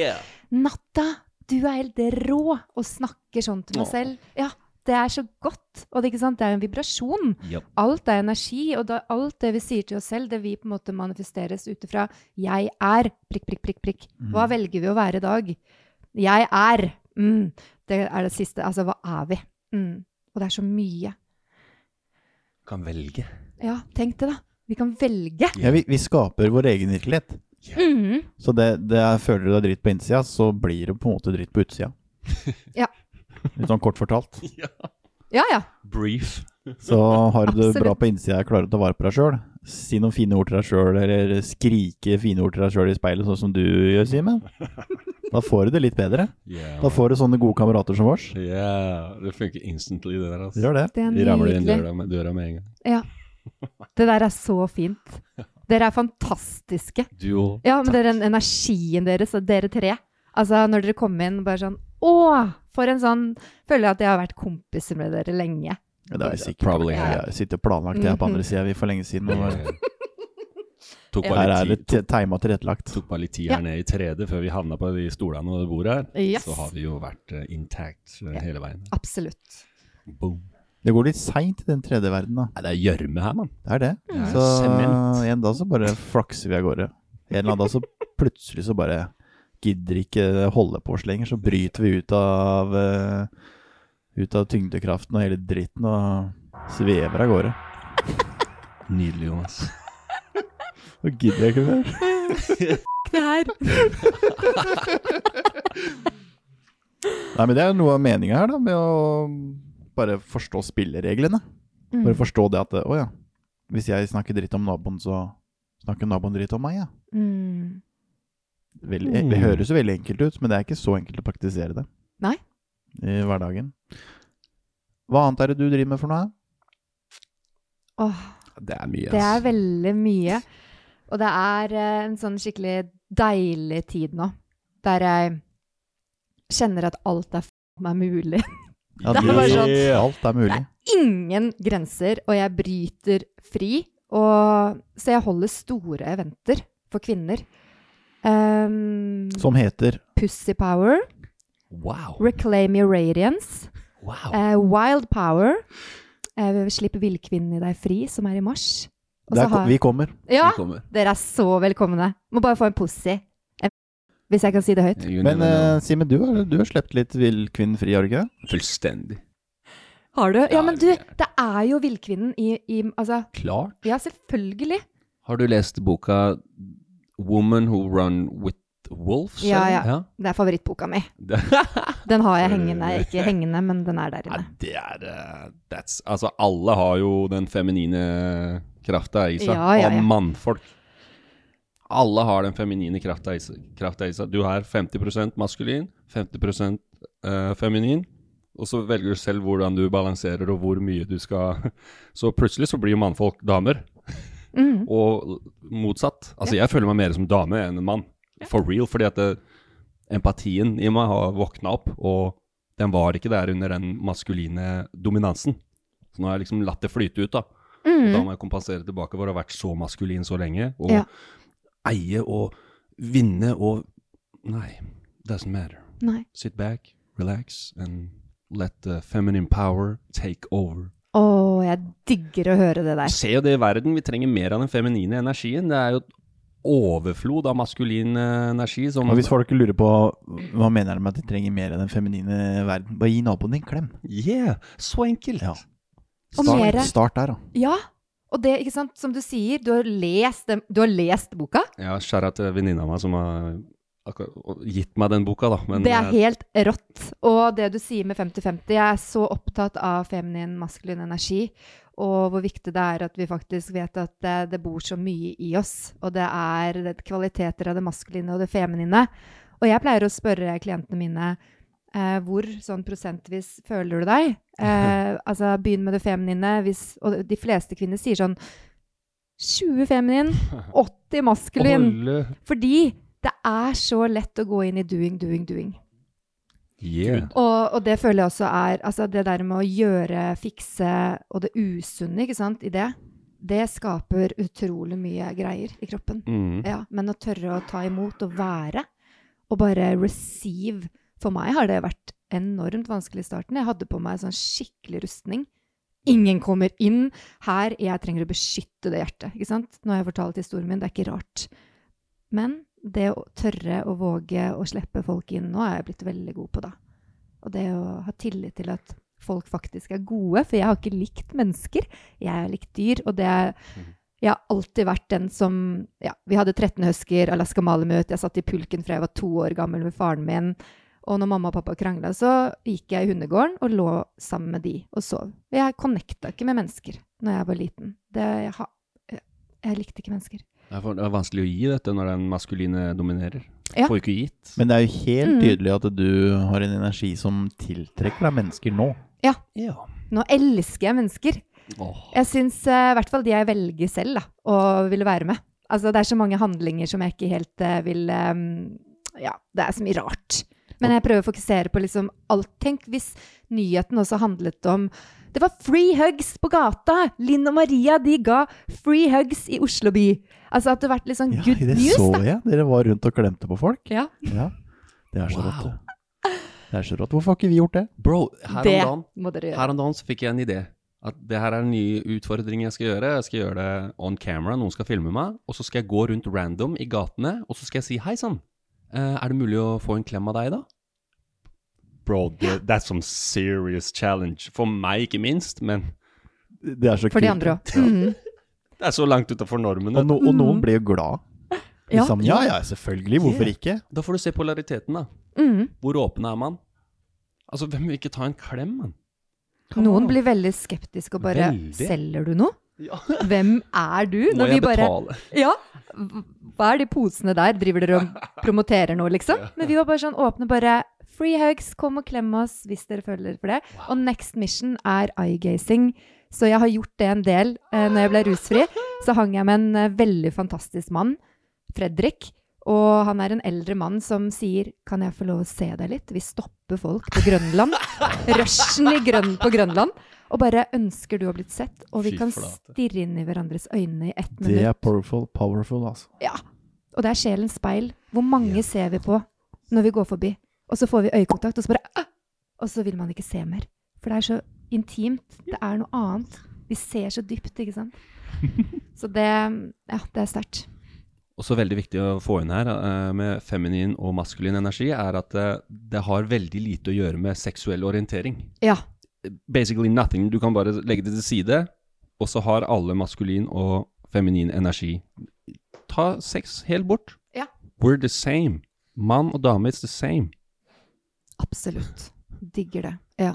'Natta, du er helt rå!' Og snakker sånn til meg selv. Ja, det er så godt. Og det, ikke sant? det er jo en vibrasjon. Yep. Alt er energi, og da, alt det vi sier til oss selv, det vi på en måte manifesteres ut ifra 'jeg er', prikk, prikk, prikk, prikk. Hva velger vi å være i dag? Jeg er. Mm. Det er det siste. Altså, hva er vi? Mm. Og det er så mye. Kan velge. Ja, tenk det, da. Vi kan velge. Ja, vi, vi skaper vår egen virkelighet. Mhm. Så det, det er, føler du er dritt på innsida, så blir det på en måte dritt på utsida. Ja. Litt sånn kort fortalt. *laughs* Ja, ja. Brief. Så har du det bra på innsida og klarer å ta vare på deg sjøl, si noen fine ord til deg sjøl, eller skrike fine ord til deg sjøl i speilet, sånn som du gjør, Simen. Da får du det litt bedre. Yeah. Da får du sånne gode kamerater som vårs. Yeah, det funker instantly, det der. Altså. Gjør det. Det er Vi ramler inn døra med, døra med en gang. Ja. Det der er så fint. Dere er fantastiske. Du òg. Ja, men den energien deres, og dere tre. Altså, når dere kom inn, bare sånn Å! For en sånn Føler jeg at jeg har vært kompiser med dere lenge. Ja, det har vi sikkert. Probably Jeg sitter planlagt det her på andre sida for lenge siden. Og *laughs* Tok bare her er det teima tilrettelagt. tok bare litt tid Ja. her nede i 3D før vi havna på de stolene og det bordet her. Yes. Så har vi jo vært eh, intact eh, Ja. hele veien. Absolutt. Boom. Det går litt seint i den 3D-verdenen, da. Nei, det er gjørme her, mann. Det er det. Det er Så sement. en dag så bare flakser vi av gårde. En eller annen dag så plutselig så bare gidder ikke holde på oss lenger. Så bryter vi ut av eh, ut av tyngdekraften og hele dritten og svever av gårde. *laughs* Nydelig, Jonas. Nå gidder jeg ikke mer. F*** *laughs* Det her. *laughs* Nei, men det er noe av meninga her, da, med å bare forstå spillereglene. Mm. Bare forstå det at å ja, hvis jeg snakker dritt om naboen, så snakker naboen dritt om meg, ja. Mm. Veldig, Mm. Det høres jo veldig enkelt ut, men det er ikke så enkelt å praktisere det. Nei. I hverdagen. Hva annet er det du driver med for noe? Åh, Det er mye, det er veldig mye. Og det er eh, en sånn skikkelig deilig tid nå, der jeg kjenner at alt er f meg mulig. Ja, Det er du- bare sånn- Alt er mulig. Ingen grenser, og jeg bryter fri. Og, så jeg holder store eventer for kvinner. Um, Som heter Pussy Power, Wow. Reclaim Your Radiance, wow. Uh, Wild Power, Uh, Slipp villkvinnen i deg fri, som er i mars. Der, har- Vi kommer. Ja, Vi kommer. dere er så velkomne. Må bare få en pussy. Hvis jeg kan si det høyt. Men uh, Simen, du har, du har sluppet litt villkvinnen fri, har du ikke det? Fullstendig. Har du? Ja, Ja, men du, det er jo villkvinnen i, i Altså, Klart. ja, selvfølgelig. Har du lest boka 'Woman Who Run With Wolves'? Ja, ja, ja. Det er favorittboka mi. *laughs* Den har jeg hengende. Ikke hengende, men den er der inne. ja, det er eh, that's, Altså, alle har jo den feminine krafta i seg. Ja, ja, ja. Og mannfolk. Alle har den feminine krafta i, seg-. Du er 50% maskulin, 50 uh, feminin. Og så velger du selv hvordan du balanserer og hvor mye du skal *laughs* Så plutselig så blir jo mannfolk damer. Mhm. Og motsatt. Altså, jeg føler meg mer som dame enn en mann. For real. Fordi at det, empatien i meg har våkna opp, og den var ikke der under den maskuline dominansen. Så nå har jeg liksom latt det flyte ut, da. Og da Mhm. må jeg kompensere tilbake for å ha vært så maskulin så lenge. Og Ja. eie og vinne og Nei, doesn't matter. Nei. Sit back, relax, and let the feminine power take over. Jeg digger å høre det der. Se jo det i verden. Vi trenger mer av den feminine energien. Det er jo overflod av maskulin eh, energi som Og hvis folk lurer på hva mener de med at de trenger mer av den feminine verden, bare gi naboen din en klem. Yeah! Så enkelt! Ja. Og Start, start der, da. Ja. Og det, ikke sant, som du sier, du har lest, du har lest boka. Ja, skjæra til venninna meg som har gitt meg den boka, da. Men det er eh, helt rått. Og det du sier med 50-50 Jeg er så opptatt av feminin, maskulin energi. Og hvor viktig det er at vi faktisk vet at det, det bor så mye i oss. Og det er det, kvaliteter av det maskuline og det feminine. Og jeg pleier å spørre klientene mine eh, hvor sånn prosentvis føler du deg? Eh, *laughs* altså begynn med det feminine. Hvis, og de fleste kvinner sier sånn 20 feminin, *laughs* 80 maskulin. Fordi det er så lett å gå inn i doing, doing, doing. Yeah. Og, og det føler jeg også er Altså det der med å gjøre, fikse og det usunne, ikke sant, i det, det skaper utrolig mye greier i kroppen. Mm. Ja, men å tørre å ta imot og være, og bare receive For meg har det vært enormt vanskelig i starten. Jeg hadde på meg sånn skikkelig rustning. Ingen kommer inn. Her jeg trenger å beskytte det hjertet. ikke sant? Nå har jeg fortalt historien min, det er ikke rart. Men det å tørre å våge å slippe folk inn nå, er jeg blitt veldig god på, da. Og det å ha tillit til at folk faktisk er gode. For jeg har ikke likt mennesker. Jeg har likt dyr. Og det er Jeg har alltid vært den som Ja, vi hadde 13 husker, Alaska Malamut. Jeg satt i pulken fra jeg var to år gammel med faren min. Og når mamma og pappa krangla, så gikk jeg i hundegården og lå sammen med de og sov. Jeg connecta ikke med mennesker når jeg var liten. Det, jeg, ha, jeg, jeg likte ikke mennesker. Det er, vanskelig å gi dette når den maskuline dominerer. Ja. Får ikke gitt. Men det er jo helt Mm. tydelig at du har en energi som tiltrekker deg mennesker nå. Ja. ja. Nå elsker jeg mennesker. Oh. Jeg syns eh, i hvert fall de jeg velger selv, da, å ville være med. Altså, det er så mange handlinger som jeg ikke helt uh, vil um, Ja, det er så mye rart. Men jeg prøver å fokusere på liksom alt. Tenk hvis nyheten også handlet om Det var free hugs på gata! Linn og Maria de ga free hugs i Oslo by. Altså at det har vært litt sånn Ja, good det news, så da. jeg. Dere var rundt og klemte på folk. Ja, Ja, Det er så Wow. rått. det. Det er så rått. Hvorfor har ikke vi gjort det? Bro, her det om dagen. Her om dagen så fikk jeg en idé. At det her er en ny utfordring jeg skal gjøre. Jeg skal gjøre det on camera, noen skal filme meg. Og så skal jeg gå rundt random i gatene, og så skal jeg si hei sann. eh, er det mulig å få en klem av deg, da? Bro, det, that's some serious challenge. For meg, ikke minst, men Det er så For de andre òg. Ja. Mm. det er så langt utafor normen. Og, no, og noen blir jo glad. Ja. Liksom, ja, ja, selvfølgelig. Hvorfor Yeah. ikke? Da får du se polariteten, da. Mm. Hvor åpen er man? Altså, hvem vil ikke ta en klem, man? Come Noen on. blir veldig skeptiske og bare Veldig. Selger du noe? Ja. *laughs* Hvem er du? Må jeg bare betale? Ja. Hva er de posene der? Driver dere og *laughs* promoterer noe, liksom? Men vi var bare sånn åpne, bare Free hugs, kom og klem oss hvis dere føler for det. Og next mission er eye-gazing. Så jeg har gjort det en del. Eh, når jeg ble rusfri, så hang jeg med en eh, veldig fantastisk mann, Fredrik. Og han er en eldre mann som sier 'Kan jeg få lov å se deg litt?' Vi stopper folk på Grønland. *laughs* Rushen i grønn på Grønland. Og bare 'Ønsker du å ha blitt sett?' Og vi kan stirre inn i hverandres øyne i ett Det er powerful, powerful altså. Ja. Og det er sjelens speil. Hvor mange ser vi på når vi går forbi? Og så får vi øyekontakt, og så bare «Ah!» Og så vil man ikke se mer. For det er så intimt. Det er noe annet. Vi ser så dypt, ikke sant? *laughs* Så det Ja, det er sterkt. Også veldig viktig å få inn her eh, med feminin og maskulin energi, er at eh, det har veldig lite å gjøre med seksuell orientering. Ja. Basically nothing. Du kan bare legge det til side, og så har alle maskulin og feminin energi. Ta sex helt bort. Ja. We're the same. Mann og dame is the same. Absolutt. Digger det. Ja.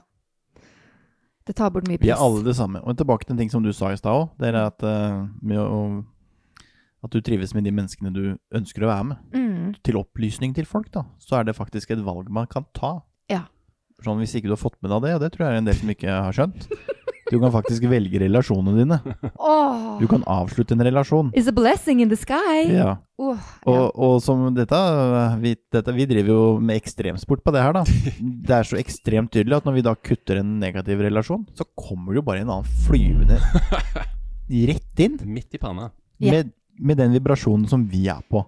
Det tar bort mye Vi er alle det samme. Og tilbake til en ting som du sa i stad òg. Det er at, å, at du trives med de menneskene du ønsker å være med. Mm. Til opplysning til folk, da, så er det faktisk et valg man kan ta. Ja. Sånn Hvis ikke du har fått med deg det, og det tror jeg er en del som ikke har skjønt *laughs* Du kan faktisk velge relasjonene dine. Oh. Du kan avslutte en relasjon. Is a blessing in the sky. Ja. Oh, Og, ja. og som dette vi, dette vi driver jo med ekstremsport på det her, da. *laughs* Det er så ekstremt tydelig at når vi da kutter en negativ relasjon, så kommer det jo bare en annen flyvende *laughs* rett inn Midt i panna. Med, med den vibrasjonen som vi er på.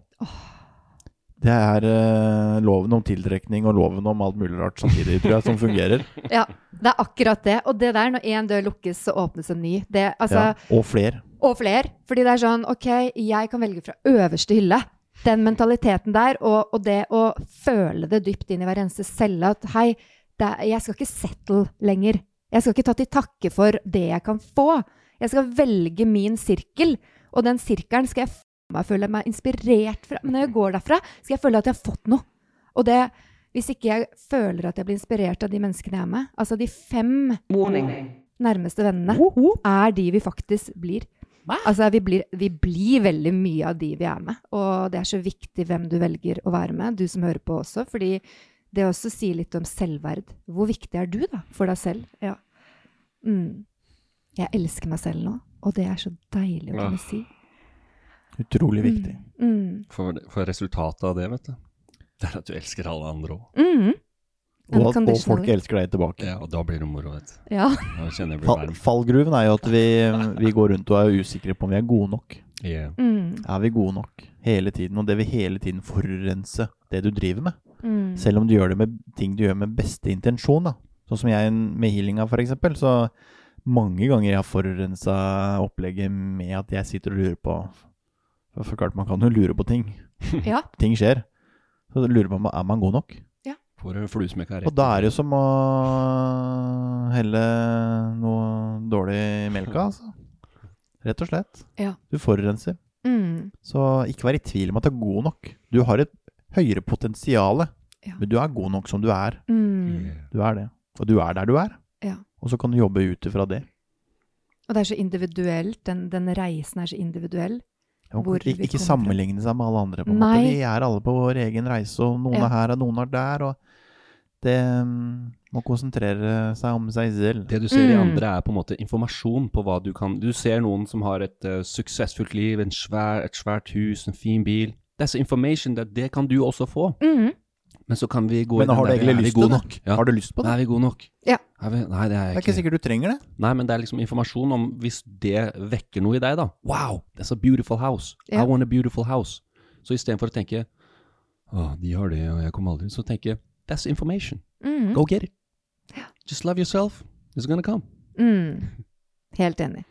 Det er uh, loven om tiltrekning og loven om alt mulig rart samtidig, tror jeg, som fungerer. *laughs* Ja, det er akkurat det. Og det der, når én dør lukkes, så åpnes en ny. Det, altså, Ja. Og flere. Og flere. Fordi det er sånn OK, jeg kan velge fra øverste hylle. Den mentaliteten der, og, og det å føle det dypt inn i hver eneste celle at hei, er, jeg skal ikke settle lenger. Jeg skal ikke ta til takke for det jeg kan få. Jeg skal velge min sirkel, og den sirkelen skal jeg f meg føle meg inspirert fra. Men når jeg går derfra, skal jeg føle at jeg har fått noe. Og det, hvis ikke jeg føler at jeg blir inspirert av de menneskene jeg er med, altså de fem nærmeste vennene, er de vi faktisk blir. Altså, vi blir, vi blir veldig mye av de vi er med. Og det er så viktig hvem du velger å være med, du som hører på også. Fordi det også sier litt om selvverd. Hvor viktig er du da, for deg selv? Ja. Mm. Jeg elsker meg selv nå, og det er så deilig å kunne si. Utrolig viktig. Mm. For, for resultatet av det, vet du, det er at du elsker alle andre òg. Mm. Og, at- og folk elsker deg tilbake. Ja, og da blir det moro, vet du. Ja. Jeg Fall, fallgruven er jo at vi, vi går rundt og er usikre på om vi er gode nok. Yeah. Mm. Er vi gode nok hele tiden? Og det vil hele tiden forurense det du driver med. Mm. Selv om du gjør det med ting du gjør med beste intensjon. da. Sånn som jeg med healinga, eksempel. Så mange ganger jeg har forurensa opplegget med at jeg sitter og lurer på For for klart, man kan jo lure på ting. *laughs* Ja. Ting skjer. Så lurer man på er man god nok. Får du fluesmekka rett Og da er det jo som å helle noe dårlig i melka, altså. Rett og slett. Ja. Du forurenser. Mm. Så ikke vær i tvil om at du er god nok. Du har et høyere potensial, Ja. men du er god nok som du er. Mm. Du er det. Og du er der du er. Ja. Og så kan du jobbe ut ifra det. Og det er så individuelt. Den, den reisen er så individuell. Hvor ikke, ikke sammenligne seg med alle andre. på en Nei. måte. Vi er alle på vår egen reise, og noen Ja. er her og noen er der. og det um, må konsentrere seg om seg selv. Det du ser i Mm. andre, er på en måte informasjon på hva du kan Du ser noen som har et uh, suksessfullt liv, en svær, et svært hus, en fin bil. That's information that det kan du også få. Mm. Men så kan vi gå Men i den har du egentlig lyst til det? Ja. Har du lyst på det? Er vi gode nok? Ja. Er vi, nei, det er Det er ikke sikkert du trenger det. Nei, men det er liksom informasjon om hvis det vekker noe i deg, da. Wow, that's a beautiful house. Yeah. I want a beautiful house. Så istedenfor å tenke Å, de har det, og jeg kommer aldri Så tenker jeg that's information. Mm. Go get it. Just love yourself. It's gonna come. Mm. Helt enig.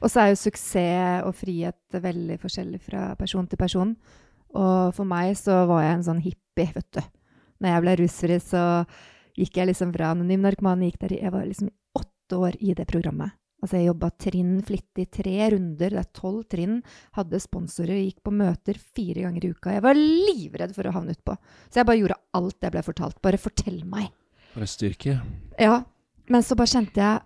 Og så er jo suksess og frihet veldig forskjellig fra person til person. Og for meg så var jeg en sånn hippie, vet du. Når jeg ble rusfri, så gikk jeg liksom fra anonym narkoman gikk der i Jeg var liksom åtte år i det programmet. Altså jeg jobba trinn flittig, tre runder, det er tolv trinn. Hadde sponsorer, gikk på møter fire ganger i uka. Jeg var livredd for å havne utpå. Så jeg bare gjorde alt jeg ble fortalt. Bare fortell meg. Bare styrke. Ja, men så bare kjente jeg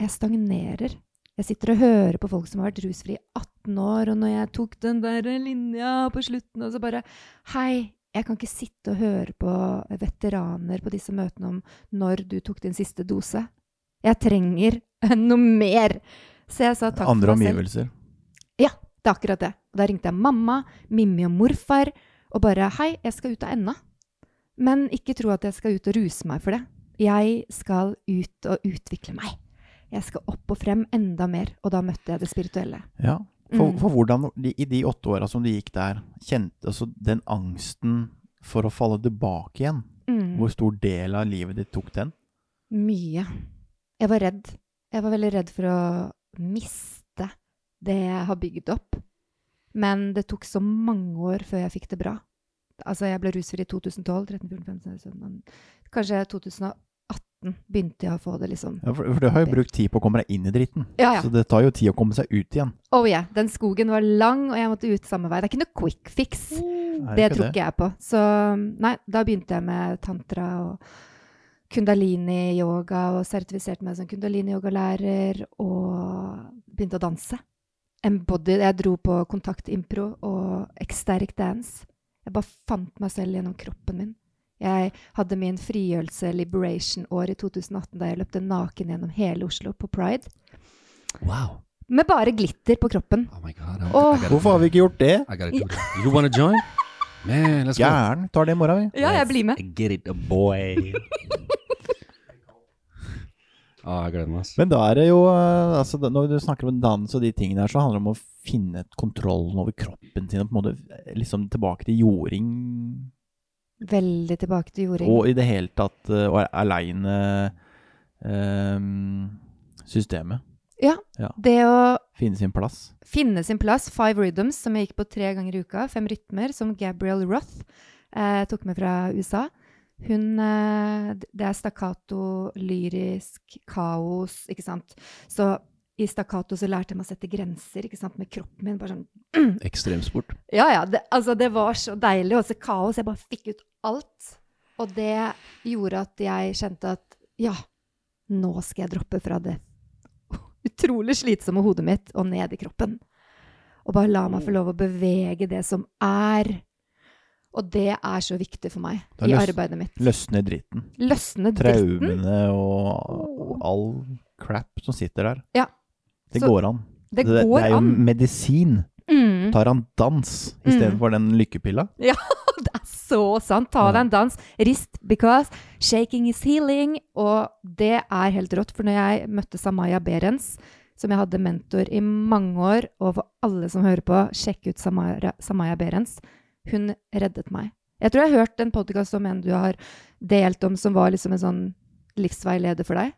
Jeg stagnerer. Jeg sitter og hører på folk som har vært rusfri i 18 år, og når jeg tok den der linja på slutten, og så bare Hei, jeg kan ikke sitte og høre på veteraner på disse møtene om når du tok din siste dose. Jeg trenger *laughs* noe mer. Så jeg sa takk Andre for meg selv. omgivelser. Ja, det er akkurat det. Og da ringte jeg mamma, Mimmi og morfar og bare Hei, jeg skal ut av enda. Men ikke tro at jeg skal ut og ruse meg for det. Jeg skal ut og utvikle meg. Jeg skal opp og frem enda mer. Og da møtte jeg det spirituelle. Ja. For, mm. for hvordan i de åtte åra som du gikk der, kjente altså den angsten for å falle tilbake igjen mm. Hvor stor del av livet ditt tok den? Mye. Jeg var redd. Jeg var veldig redd for å miste det jeg har bygd opp. Men det tok så mange år før jeg fikk det bra. Altså, jeg ble rusfri i 2012. 13, 14, 15, 17, kanskje 2008 2017 begynte jeg å få det, liksom. Ja, for, for, du har jo brukt tid på å komme deg inn i dritten. Ja, ja. Så det tar jo tid å komme seg ut igjen. Oh yeah. Den skogen var lang, og jeg måtte ut samme vei. Det er ikke noe quick fix. Mm. Det, det tror ikke jeg på. Så nei, da begynte jeg med tantra og kundalini-yoga, og sertifiserte meg som kundalini-yogalærer, og begynte å danse. Embody, jeg dro på kontaktimpro og ecstatic dance. Jeg bare fant meg selv gjennom kroppen min. Jeg hadde min frigjørelse liberation-år i 2018 da jeg løpte naken gjennom hele Oslo på pride. Wow. Med bare glitter på kroppen. Oh my god. Gotta, Hvorfor har vi ikke gjort det? I gotta do that. You wanna join? Man, let's go. Gjern. Tar det i morgen, vi. Ja, jeg blir med. Get it, boy. *laughs* Ah, jeg gleder meg. Men da er det jo eh, altså, Når du snakker om dans og de tingene der, så handler det om å finne kontrollen over kroppen sin og på en måte eh, liksom tilbake til jording. Veldig tilbake til jording. Og i det hele tatt uh, aleine um, systemet. Ja, Ja. det å Finne sin plass. finne sin plass. Five rhythms, som jeg gikk på tre ganger i uka. Fem rytmer, som Gabrielle Roth uh, tok med fra USA. Hun uh, Det er stakkato, lyrisk, kaos, ikke sant. Så i stakkato så lærte jeg meg å sette grenser ikke sant, med kroppen min. Bare sånn *clears throat* Ekstremsport. Ja, ja. Det, altså, det var så deilig. Også kaos. Jeg bare fikk ut alt. Og det gjorde at jeg kjente at ja, nå skal jeg droppe fra det *laughs* utrolig slitsomme hodet mitt og ned i kroppen. Og bare la meg få lov å bevege det som er. Og det er så viktig for meg i arbeidet mitt. Løsne dritten. Løsne dritten. Traumene og, og all crap som sitter der. Ja. Det Så går an. Det det, går det er jo an. medisin. Mm. Tar han dans istedenfor den lykkepilla? Ja, *laughs* det er så sant. Ta deg en dans. Rist because shaking is healing. Og det er helt rått. For når jeg møtte Samaya Berens, som jeg hadde mentor i mange år, og for alle som hører på, sjekk ut Samaya, Samaya Berens. Hun reddet meg. Jeg tror jeg har hørt en podkast om en du har delt om, som var liksom en sånn livsveileder for deg.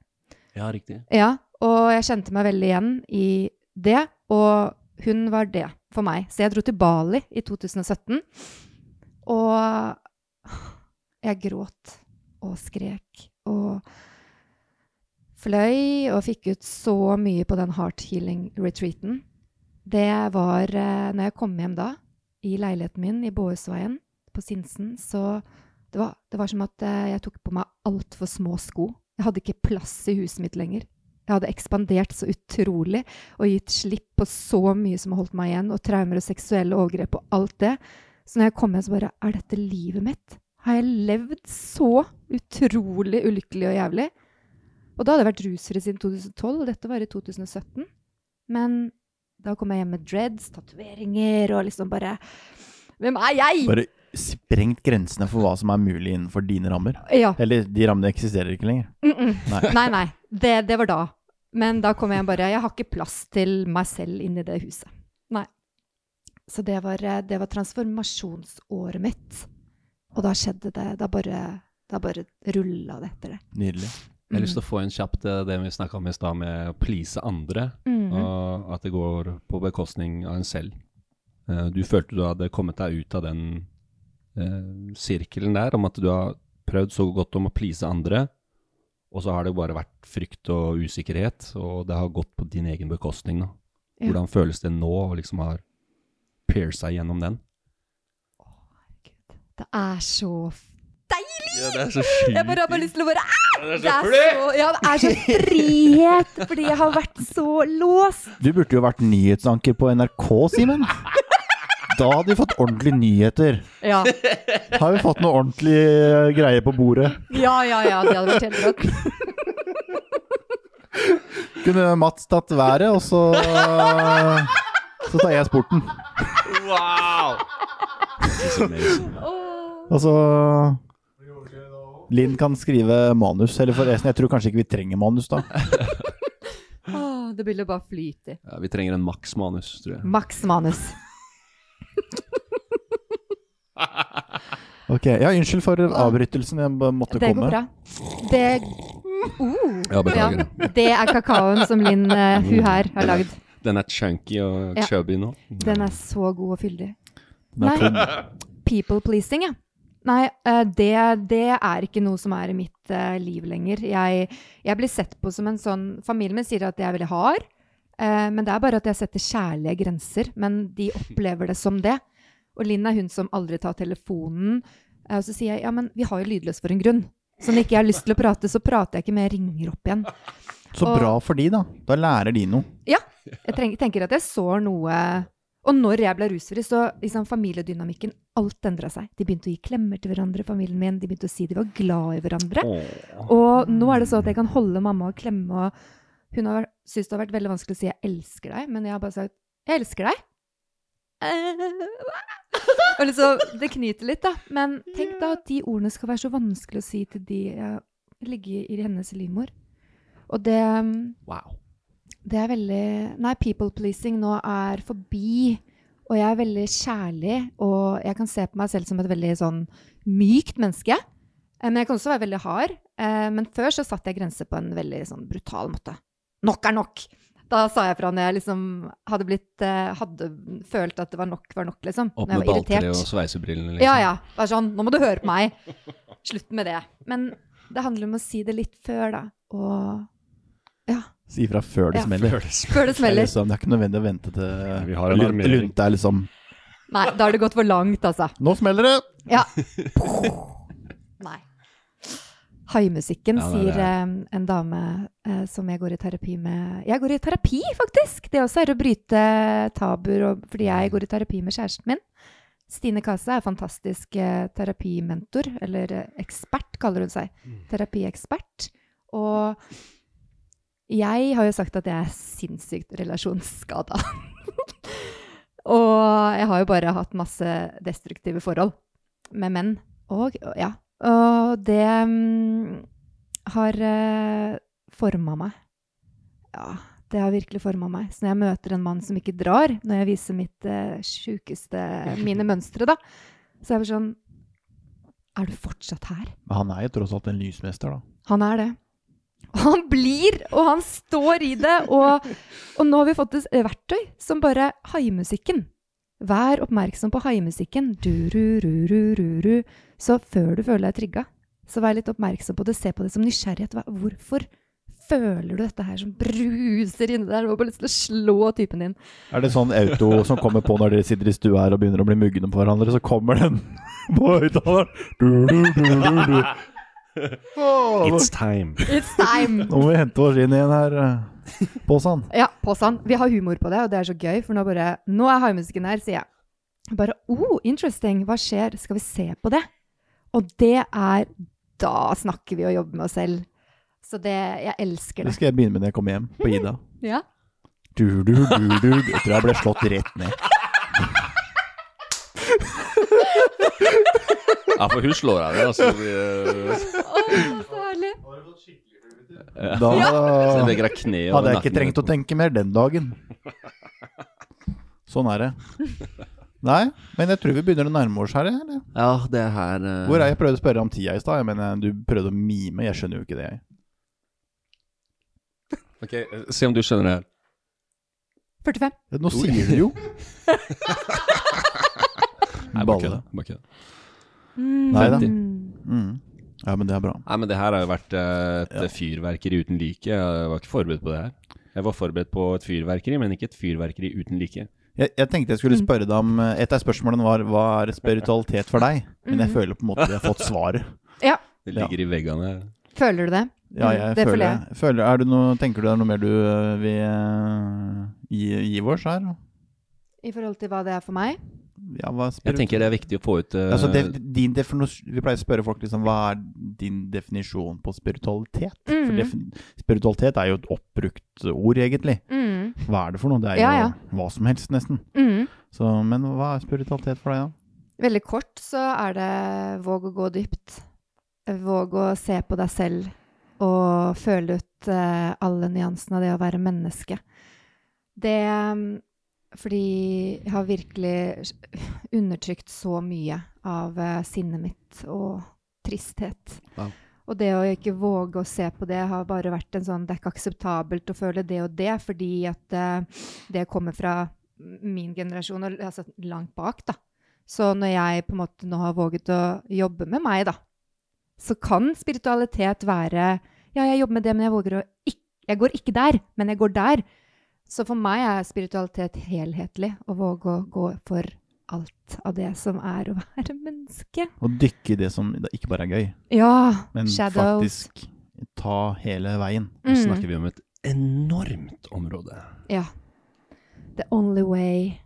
Ja, riktig. Ja, og jeg kjente meg veldig igjen i det, og hun var det for meg. Så jeg dro til Bali i 2017, og jeg gråt og skrek og fløy og fikk ut så mye på den heart healing retreaten. Det var eh, når jeg kom hjem da, i leiligheten min i Båhusveien på Sinsen, så det var, det var som at eh, jeg tok på meg altfor små sko. Jeg hadde ikke plass i huset mitt lenger. Jeg hadde ekspandert så utrolig og gitt slipp på så mye som har holdt meg igjen, og traumer og seksuelle overgrep og alt det. Så når jeg kom hjem, så bare Er dette livet mitt? Har jeg levd så utrolig ulykkelig og jævlig? Og da hadde jeg vært rusfri siden 2012, og dette var i 2017. Men da kom jeg hjem med dreads, tatoveringer og liksom bare Hvem er jeg? Bare sprengt grensene for hva som er mulig innenfor dine rammer. Ja. Eller de rammene eksisterer ikke lenger. Mm -mm. Nei. Nei, nei. Det, det var da. Men da kom jeg bare Jeg har ikke plass til meg selv inni det huset. Nei. Så det var, det var transformasjonsåret mitt. Og da skjedde det. Da bare, da bare rulla det etter det. Nydelig. Jeg har lyst til å få inn kjapt eh, det vi snakka om i stad, med å please andre. Mhm. Og at det går på bekostning av en selv. Eh, Du følte du hadde kommet deg ut av den eh, sirkelen der, om at du har prøvd så godt om å please andre, og så har det bare vært frykt og usikkerhet, og det har gått på din egen bekostning. Da. Ja. Hvordan føles det nå å liksom ha pierca gjennom den? Det er så deilig! Ja, det er så sjukt. Jeg bare har bare lyst til å bare ah! Det er så, ja, det er så frihet! Fordi jeg har vært så låst. Du burde jo vært nyhetsanker på NRK, Simen. *laughs* Da hadde vi fått ordentlige nyheter. Ja, Har vi fått noe ordentlig eh, greie på bordet? ja, ja. ja det hadde vært helt *laughs* rått. Kunne Mats tatt været, og så Så tar jeg sporten. Wow! altså Linn kan skrive manus. Eller forresten, jeg tror kanskje ikke vi trenger manus, da. Åh, det ville bare flyte. Ja, vi trenger en maks manus, tror jeg. Maks manus. *laughs* Ok, Ja, unnskyld for avbrytelsen. Jeg måtte måtte Det komme. går bra. Det uh, Ja, ja, Det er kakaoen som Linn, uh, hun her, har lagd. Den er chunky og Ja. chubby nå. Den er så god og fyldig. Nei. People pleasing, ja. Nei, eh, det, det er ikke noe som er i mitt uh, liv lenger. Jeg, jeg blir sett på som en sånn Familien min sier at jeg er veldig hard. uh, men det er bare at jeg setter kjærlige grenser. Men de opplever det som det. Og Linn er hun som aldri tar telefonen. Eh, og så sier jeg ja, men vi har jo lydløs for en grunn. Så når ikke jeg har lyst til å prate, så prater jeg ikke, men jeg ringer opp igjen. Så Og- bra for de, da. Da lærer de noe. Ja. Jeg treng, tenker at jeg så noe Og når jeg ble rusfri, så liksom familiedynamikken Alt endra seg. De begynte å gi klemmer til hverandre, familien min. De begynte å si de var glad i hverandre. Og nå er det så at jeg kan holde mamma og klemme, og hun har syntes det har vært veldig vanskelig å si 'jeg elsker deg', men jeg har bare sagt 'jeg elsker deg'. Eh, *laughs* og liksom, det knyter litt, da. Men tenk da at de ordene skal være så vanskelig å si til de jeg ligger i hennes livmor. Og det Wow. Det er veldig Nei, people pleasing nå er forbi. Og jeg er veldig kjærlig, og jeg kan se på meg selv som et veldig sånn mykt menneske. Eh, Men jeg kan også være veldig hard. Eh, Men før så satte jeg grenser på en veldig sånn brutal måte. Nok er nok! Da sa jeg fra når jeg liksom hadde blitt eh, Hadde følt at det var nok var nok, liksom. Opp med var balltreet og sveisebrillene, liksom. Ja, ja. Bare sånn, nå må du høre på meg. Slutt med det. Men det handler om å si det litt før, da. Og ja. Si ifra før det Ja. smeller. Før det smeller. *laughs* Før det er, smeller. liksom, det er ikke nødvendig å vente til Vi har en lunt- lunte er liksom Nei, da har det gått for langt, altså. Nå smeller det! Ja. *laughs* Nei. Haimusikken, Ja, er sier eh, en dame eh, som jeg går i terapi med. Jeg går i terapi, faktisk! Det også er å bryte tabuer, og, fordi jeg går i terapi med kjæresten min. Stine Kase er fantastisk eh, terapimentor, eller ekspert, kaller hun seg. Terapiekspert. Og jeg har jo sagt at jeg er sinnssykt relasjonsskada. *laughs* og jeg har jo bare hatt masse destruktive forhold med menn. Og ja. Og det um, har uh, forma meg. Ja, det har virkelig forma meg. Så når jeg møter en mann som ikke drar, når jeg viser mitt uh, sjukeste Mine mønstre, da, så er jeg bare sånn Er du fortsatt her? Men han er jo tross alt en lysmester, da. Han er det. Og han blir, og han står i det. Og, og nå har vi fått et verktøy som bare Haimusikken. Vær oppmerksom på haimusikken. Så før du føler deg trigga, så vær litt oppmerksom på det. Se på det som nysgjerrighet. Hvorfor føler du dette her som bruser inni der? Du har bare lyst til å slå typen din. Er det sånn auto som kommer på når dere sitter i stua her og begynner å bli mugne på hverandre, så kommer den *laughs* på høyttaleren? Du, du, du, du, du. Åh, It's time. It's time! Nå må vi hente oss inn igjen her. *laughs* Påsan. Ja, påsan. Vi har humor på det, og det er så gøy, for nå bare Nå er haimusikken her, sier jeg. Bare oh, interesting. Hva skjer? Skal vi se på det? Og det er Da snakker vi og jobber med oss selv. Så det Jeg elsker Det det. skal jeg begynne med når jeg kommer hjem på Ida. *laughs* Ja. Du, du, du, du. Jeg tror jeg ble slått rett ned. Ja, for hun slår deg ned, altså. Vi, så herlig. Da hadde jeg ikke trengt å tenke mer den dagen. Sånn er det. Nei, men jeg tror vi begynner å nærme oss her. Eller? Ja, det her uh... Hvor er jeg prøvde å spørre om tida i stad, jeg mener du prøvde å mime. Jeg skjønner jo ikke det. jeg. Ok, eh, Se om du skjønner det her. 45. Ja, Nå sier du jo. *laughs* Nei, bare kødda. Bare. Nei da. Mm. Ja, men det er bra. Nei, men det her har jo vært eh, et Ja. fyrverkeri uten like. Jeg var ikke forberedt på det her. Jeg var forberedt på et fyrverkeri, men ikke et fyrverkeri uten like. Jeg, jeg tenkte jeg skulle spørre deg om eh, Et av spørsmålene var hva er spiritualitet for deg? Men jeg føler på en måte vi har fått *laughs* svaret. Ja. Det ligger i veggene. Føler du det? Ja, Mm, jeg det føler, jeg. føler er det noe, Tenker du det er noe mer du øh, vil gi, gi oss her? I forhold til hva det er for meg? Ja, hva Jeg tenker det er viktig å få ut uh, altså, det, din Vi pleier å spørre folk liksom, hva er din definisjon på spiritualitet. For Mhm. defin spiritualitet er jo et oppbrukt ord, egentlig. Mm. Hva er det for noe? Det er jo Ja, ja. hva som helst, nesten. Mm. Så, men hva er spiritualitet for deg, da? Veldig kort så er det våg å gå dypt. Våg å se på deg selv og føle ut uh, alle nyansene av det å være menneske. Det mm, Fordi jeg har virkelig undertrykt så mye av eh, sinnet mitt og tristhet. Wow. Og det å ikke våge å se på det har bare vært en sånn Det er ikke akseptabelt å føle det og det, fordi at eh, det kommer fra min generasjon, og altså langt bak, da. Så når jeg på en måte nå har våget å jobbe med meg, da, så kan spiritualitet være Ja, jeg jobber med det, men jeg våger å ikke Jeg går ikke der, men jeg går der. Så for meg er spiritualitet helhetlig. Å våge å gå for alt av det som er å være *laughs* menneske. Å dykke i det som ikke bare er gøy, Ja. men shadows. faktisk ta hele veien. Nå Mm. snakker vi om et enormt område. Ja. The only way.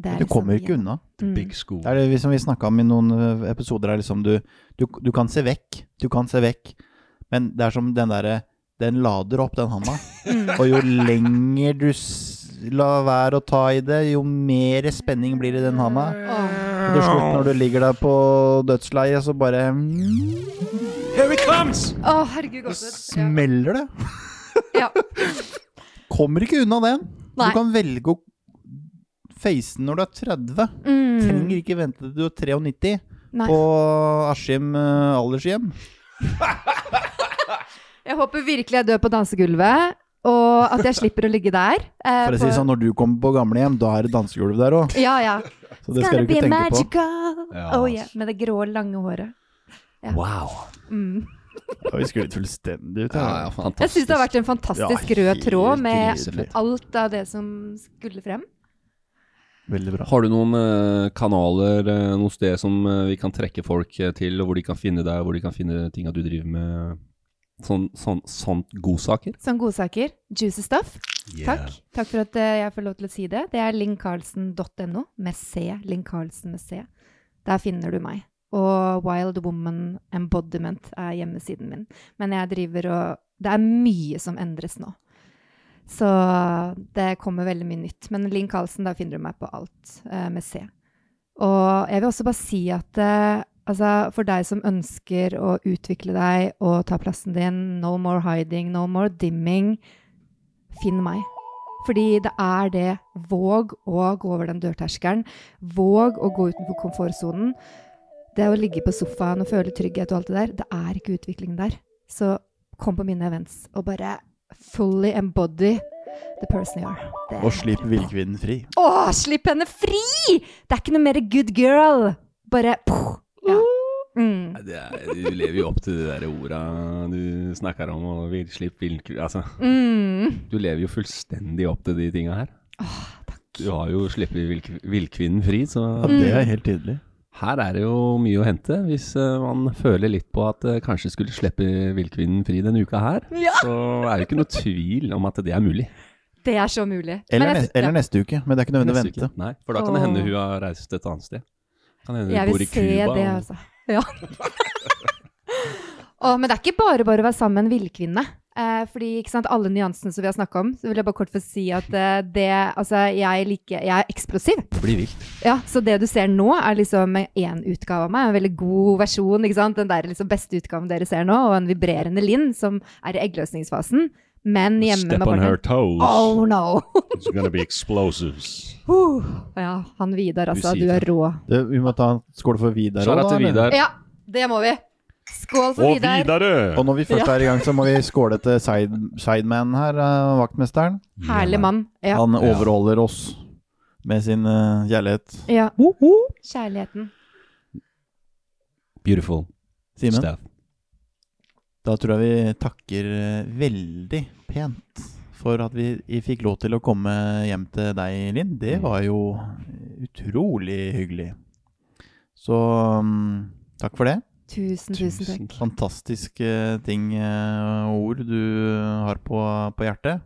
Det er Du liksom kommer ikke unna. The Mm. big school. Det er det som vi snakka om i noen episoder, er liksom du, du, du kan se vekk. Du kan se vekk. Men det er som den derre Den lader opp, den handa. Og jo lenger du lar være å ta i det, jo mer spenning blir det i den handa. Og til slutt, når du ligger der på dødsleiet, så bare Here it comes! Å, herregud, Så gåsehud. Ja. smeller det. Ja. *laughs* Kommer ikke unna den. Nei. Du kan velge å face den når du er 30. Mm. Trenger ikke vente til du er 93 Nei. på Askim eh, aldershjem. *laughs* Jeg håper virkelig jeg dør på dansegulvet, og at jeg slipper å ligge der. eh, For å si det på- sånn, når du kommer på gamlehjem, da er det dansegulv der òg. Ja, ja. Så det skal du ikke tenke på. magical. Ja, Oh yeah. Med det grå, lange håret. Ja. Wow. Mm. Da vi sklidd fullstendig ut. Ja, her. ja, Jeg syns det har vært en fantastisk Ja, rød tråd med alt av det som skulle frem. Veldig bra. Har du noen eh, kanaler uh, noe sted som eh, vi kan trekke folk eh, til, og hvor de kan finne deg, hvor de kan finne tinga du driver med? Sånn, sånn, sånt godsaker? Sånn godsaker. Juicy stuff. Takk. Takk for at eh, jeg får lov til å si det. Det er linkkarlsen.no med C. Link Carlsen med C. Der finner du meg. Og Wild Woman Embodiment er hjemmesiden min. Men jeg driver og Det er mye som endres nå. Så det kommer veldig mye nytt. Men Linn Carlsen, der finner du meg på alt eh, med C. Og jeg vil også bare si at eh, altså, for deg som ønsker å utvikle deg og ta plassen din, no more hiding, no more dimming, finn meg. Fordi det er det. Våg å gå over den dørterskelen. Våg å gå utenfor komfortsonen. Det å ligge på sofaen og føle trygghet og alt det der, det er ikke utvikling der. Så kom på mine events og bare fully embody the person you are. Det- Og slipp villkvinnen fri. Å, slipp henne fri! Det er ikke noe mer good girl. Bare poh. Mm. Det er, du lever jo opp til de der orda du snakker om, og vil, slipp vilkår Altså, Mm. du lever jo fullstendig opp til de tinga her. Du har jo sluppet vilk, villkvinnen fri, så Ja, det er helt tydelig. her er det jo mye å hente. Hvis eh, man føler litt på at uh, kanskje skulle slippe villkvinnen fri denne uka her, Ja. så er det ikke noe tvil om at det er mulig. Det er så mulig. Eller, Men jeg- eller neste uke, men det er ikke nødvendig å vente. uke. Nei, for da kan det hende hun har reist et annet sted. Kan hende hun bor i Cuba. det, og- altså. Ja. *laughs* Å, men det er ikke bare bare å være sammen med en villkvinne. Eh, fordi ikke sant, alle nyansene som vi har snakka om, så vil jeg bare kort få si at eh, det Altså, jeg liker Jeg er eksplosiv. Det blir vilt. Ja, Så det du ser nå, er liksom én utgave av meg. En veldig god versjon. ikke sant? Den der liksom beste utgaven dere ser nå. Og en vibrerende Linn som er i eggløsningsfasen. Men hjemme Step med on her partneren. toes. Oh no! *laughs* It's gonna be explosives. Uh, ja, han Vidar, altså. Du er rå. Det, vi må ta en skål for Vidar òg, da. Vidar. Ja, det må vi. Skål for Og Vidar. videre! Og når vi først Ja. er i gang, så må vi skåle til side, sidemanen her, eh, vaktmesteren. Herlig mann. Ja. Han overholder oss med sin uh, kjærlighet. ja. Kjærligheten. Beautiful Simen, stuff. Da tror jeg vi takker eh, veldig pent for at vi, vi fikk lov til å komme hjem til deg, Linn. Det var jo utrolig hyggelig. Så mm, takk for det. Tusen, tusen takk. Fantastiske ting eh, og ord du har på, på hjertet.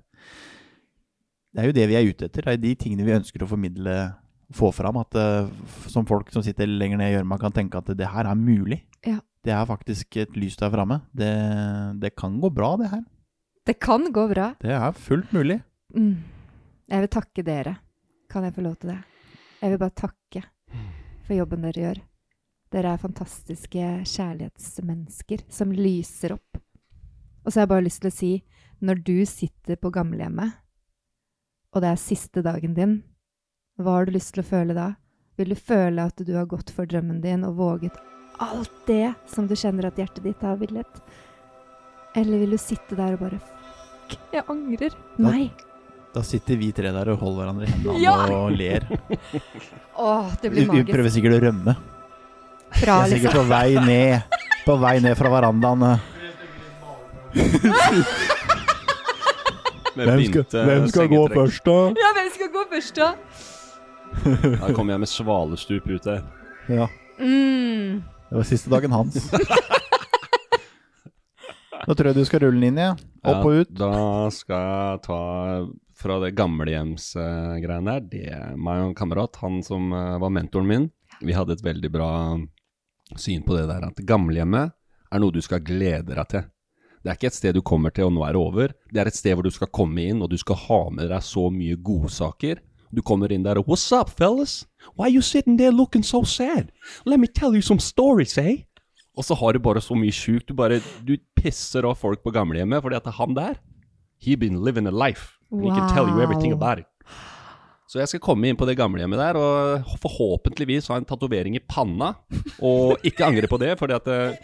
Det er jo det vi er ute etter. Det er de tingene vi ønsker å formidle, få fram. At eh, som folk som sitter lenger ned i gjørma, kan tenke at det her er mulig. Det er faktisk et lys der framme. Det, det kan gå bra, det her. Det kan gå bra. Det er fullt mulig. Mm. Jeg vil takke dere. Kan jeg få lov til det? Jeg vil bare takke for jobben dere gjør. Dere er fantastiske kjærlighetsmennesker som lyser opp. Og så har jeg bare lyst til å si, når du sitter på gamlehjemmet, og det er siste dagen din, hva har du lyst til å føle da? Vil du føle at du har gått for drømmen din og våget alt det som du kjenner at hjertet ditt har villet? Eller vil du sitte der og bare Fuck, jeg angrer. Da- Nei. Da sitter vi tre der og holder hverandre i hendene Ja! og ler. *laughs* Åh, det blir blir vi magisk. prøver sikkert å rømme. Fra, Vi er sikkert liksom. på vei ned. På vei ned fra verandaen. *laughs* Hvem skal, hvem skal gå først, da? Ja, hvem skal gå først, da? Da kommer jeg med svalestup ut der. Ja, Mm. Det var siste dagen hans. Da tror jeg du skal rulle den inn, ja. Opp og ut. Da skal jeg ta fra det gamlehjemsgreiene der. Det er meg og en kamerat, han som eh, var mentoren min. Vi hadde et veldig bra syn på det der at gamlehjemmet er noe du skal glede deg til. Det er ikke et sted du kommer til og nå er det over. Det er et sted hvor du skal komme inn og du skal ha med deg så mye godsaker. Du kommer inn der og What's up, fellas? Why are you sitting there looking so sad? Let me tell you some stories, eh? Og så har du bare så mye sjukt. Du bare Du pisser av folk på gamlehjemmet fordi at han der. He been living a life. And He can tell you everything about it. Så jeg skal komme inn på det gamlehjemmet der og forhåpentligvis ha en tatovering i panna. Og ikke angre på det, for at uh,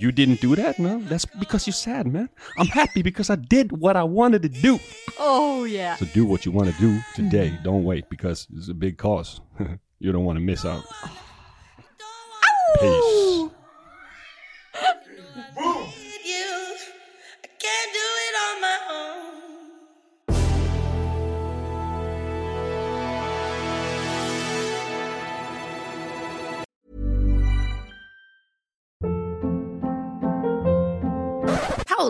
You didn't do that? No, that's because you're sad, man. I'm happy because I did what I wanted to do. Oh, yeah. So do what you want to do today. Don't wait because it's a big cause. *laughs* you don't want to miss out. Peace.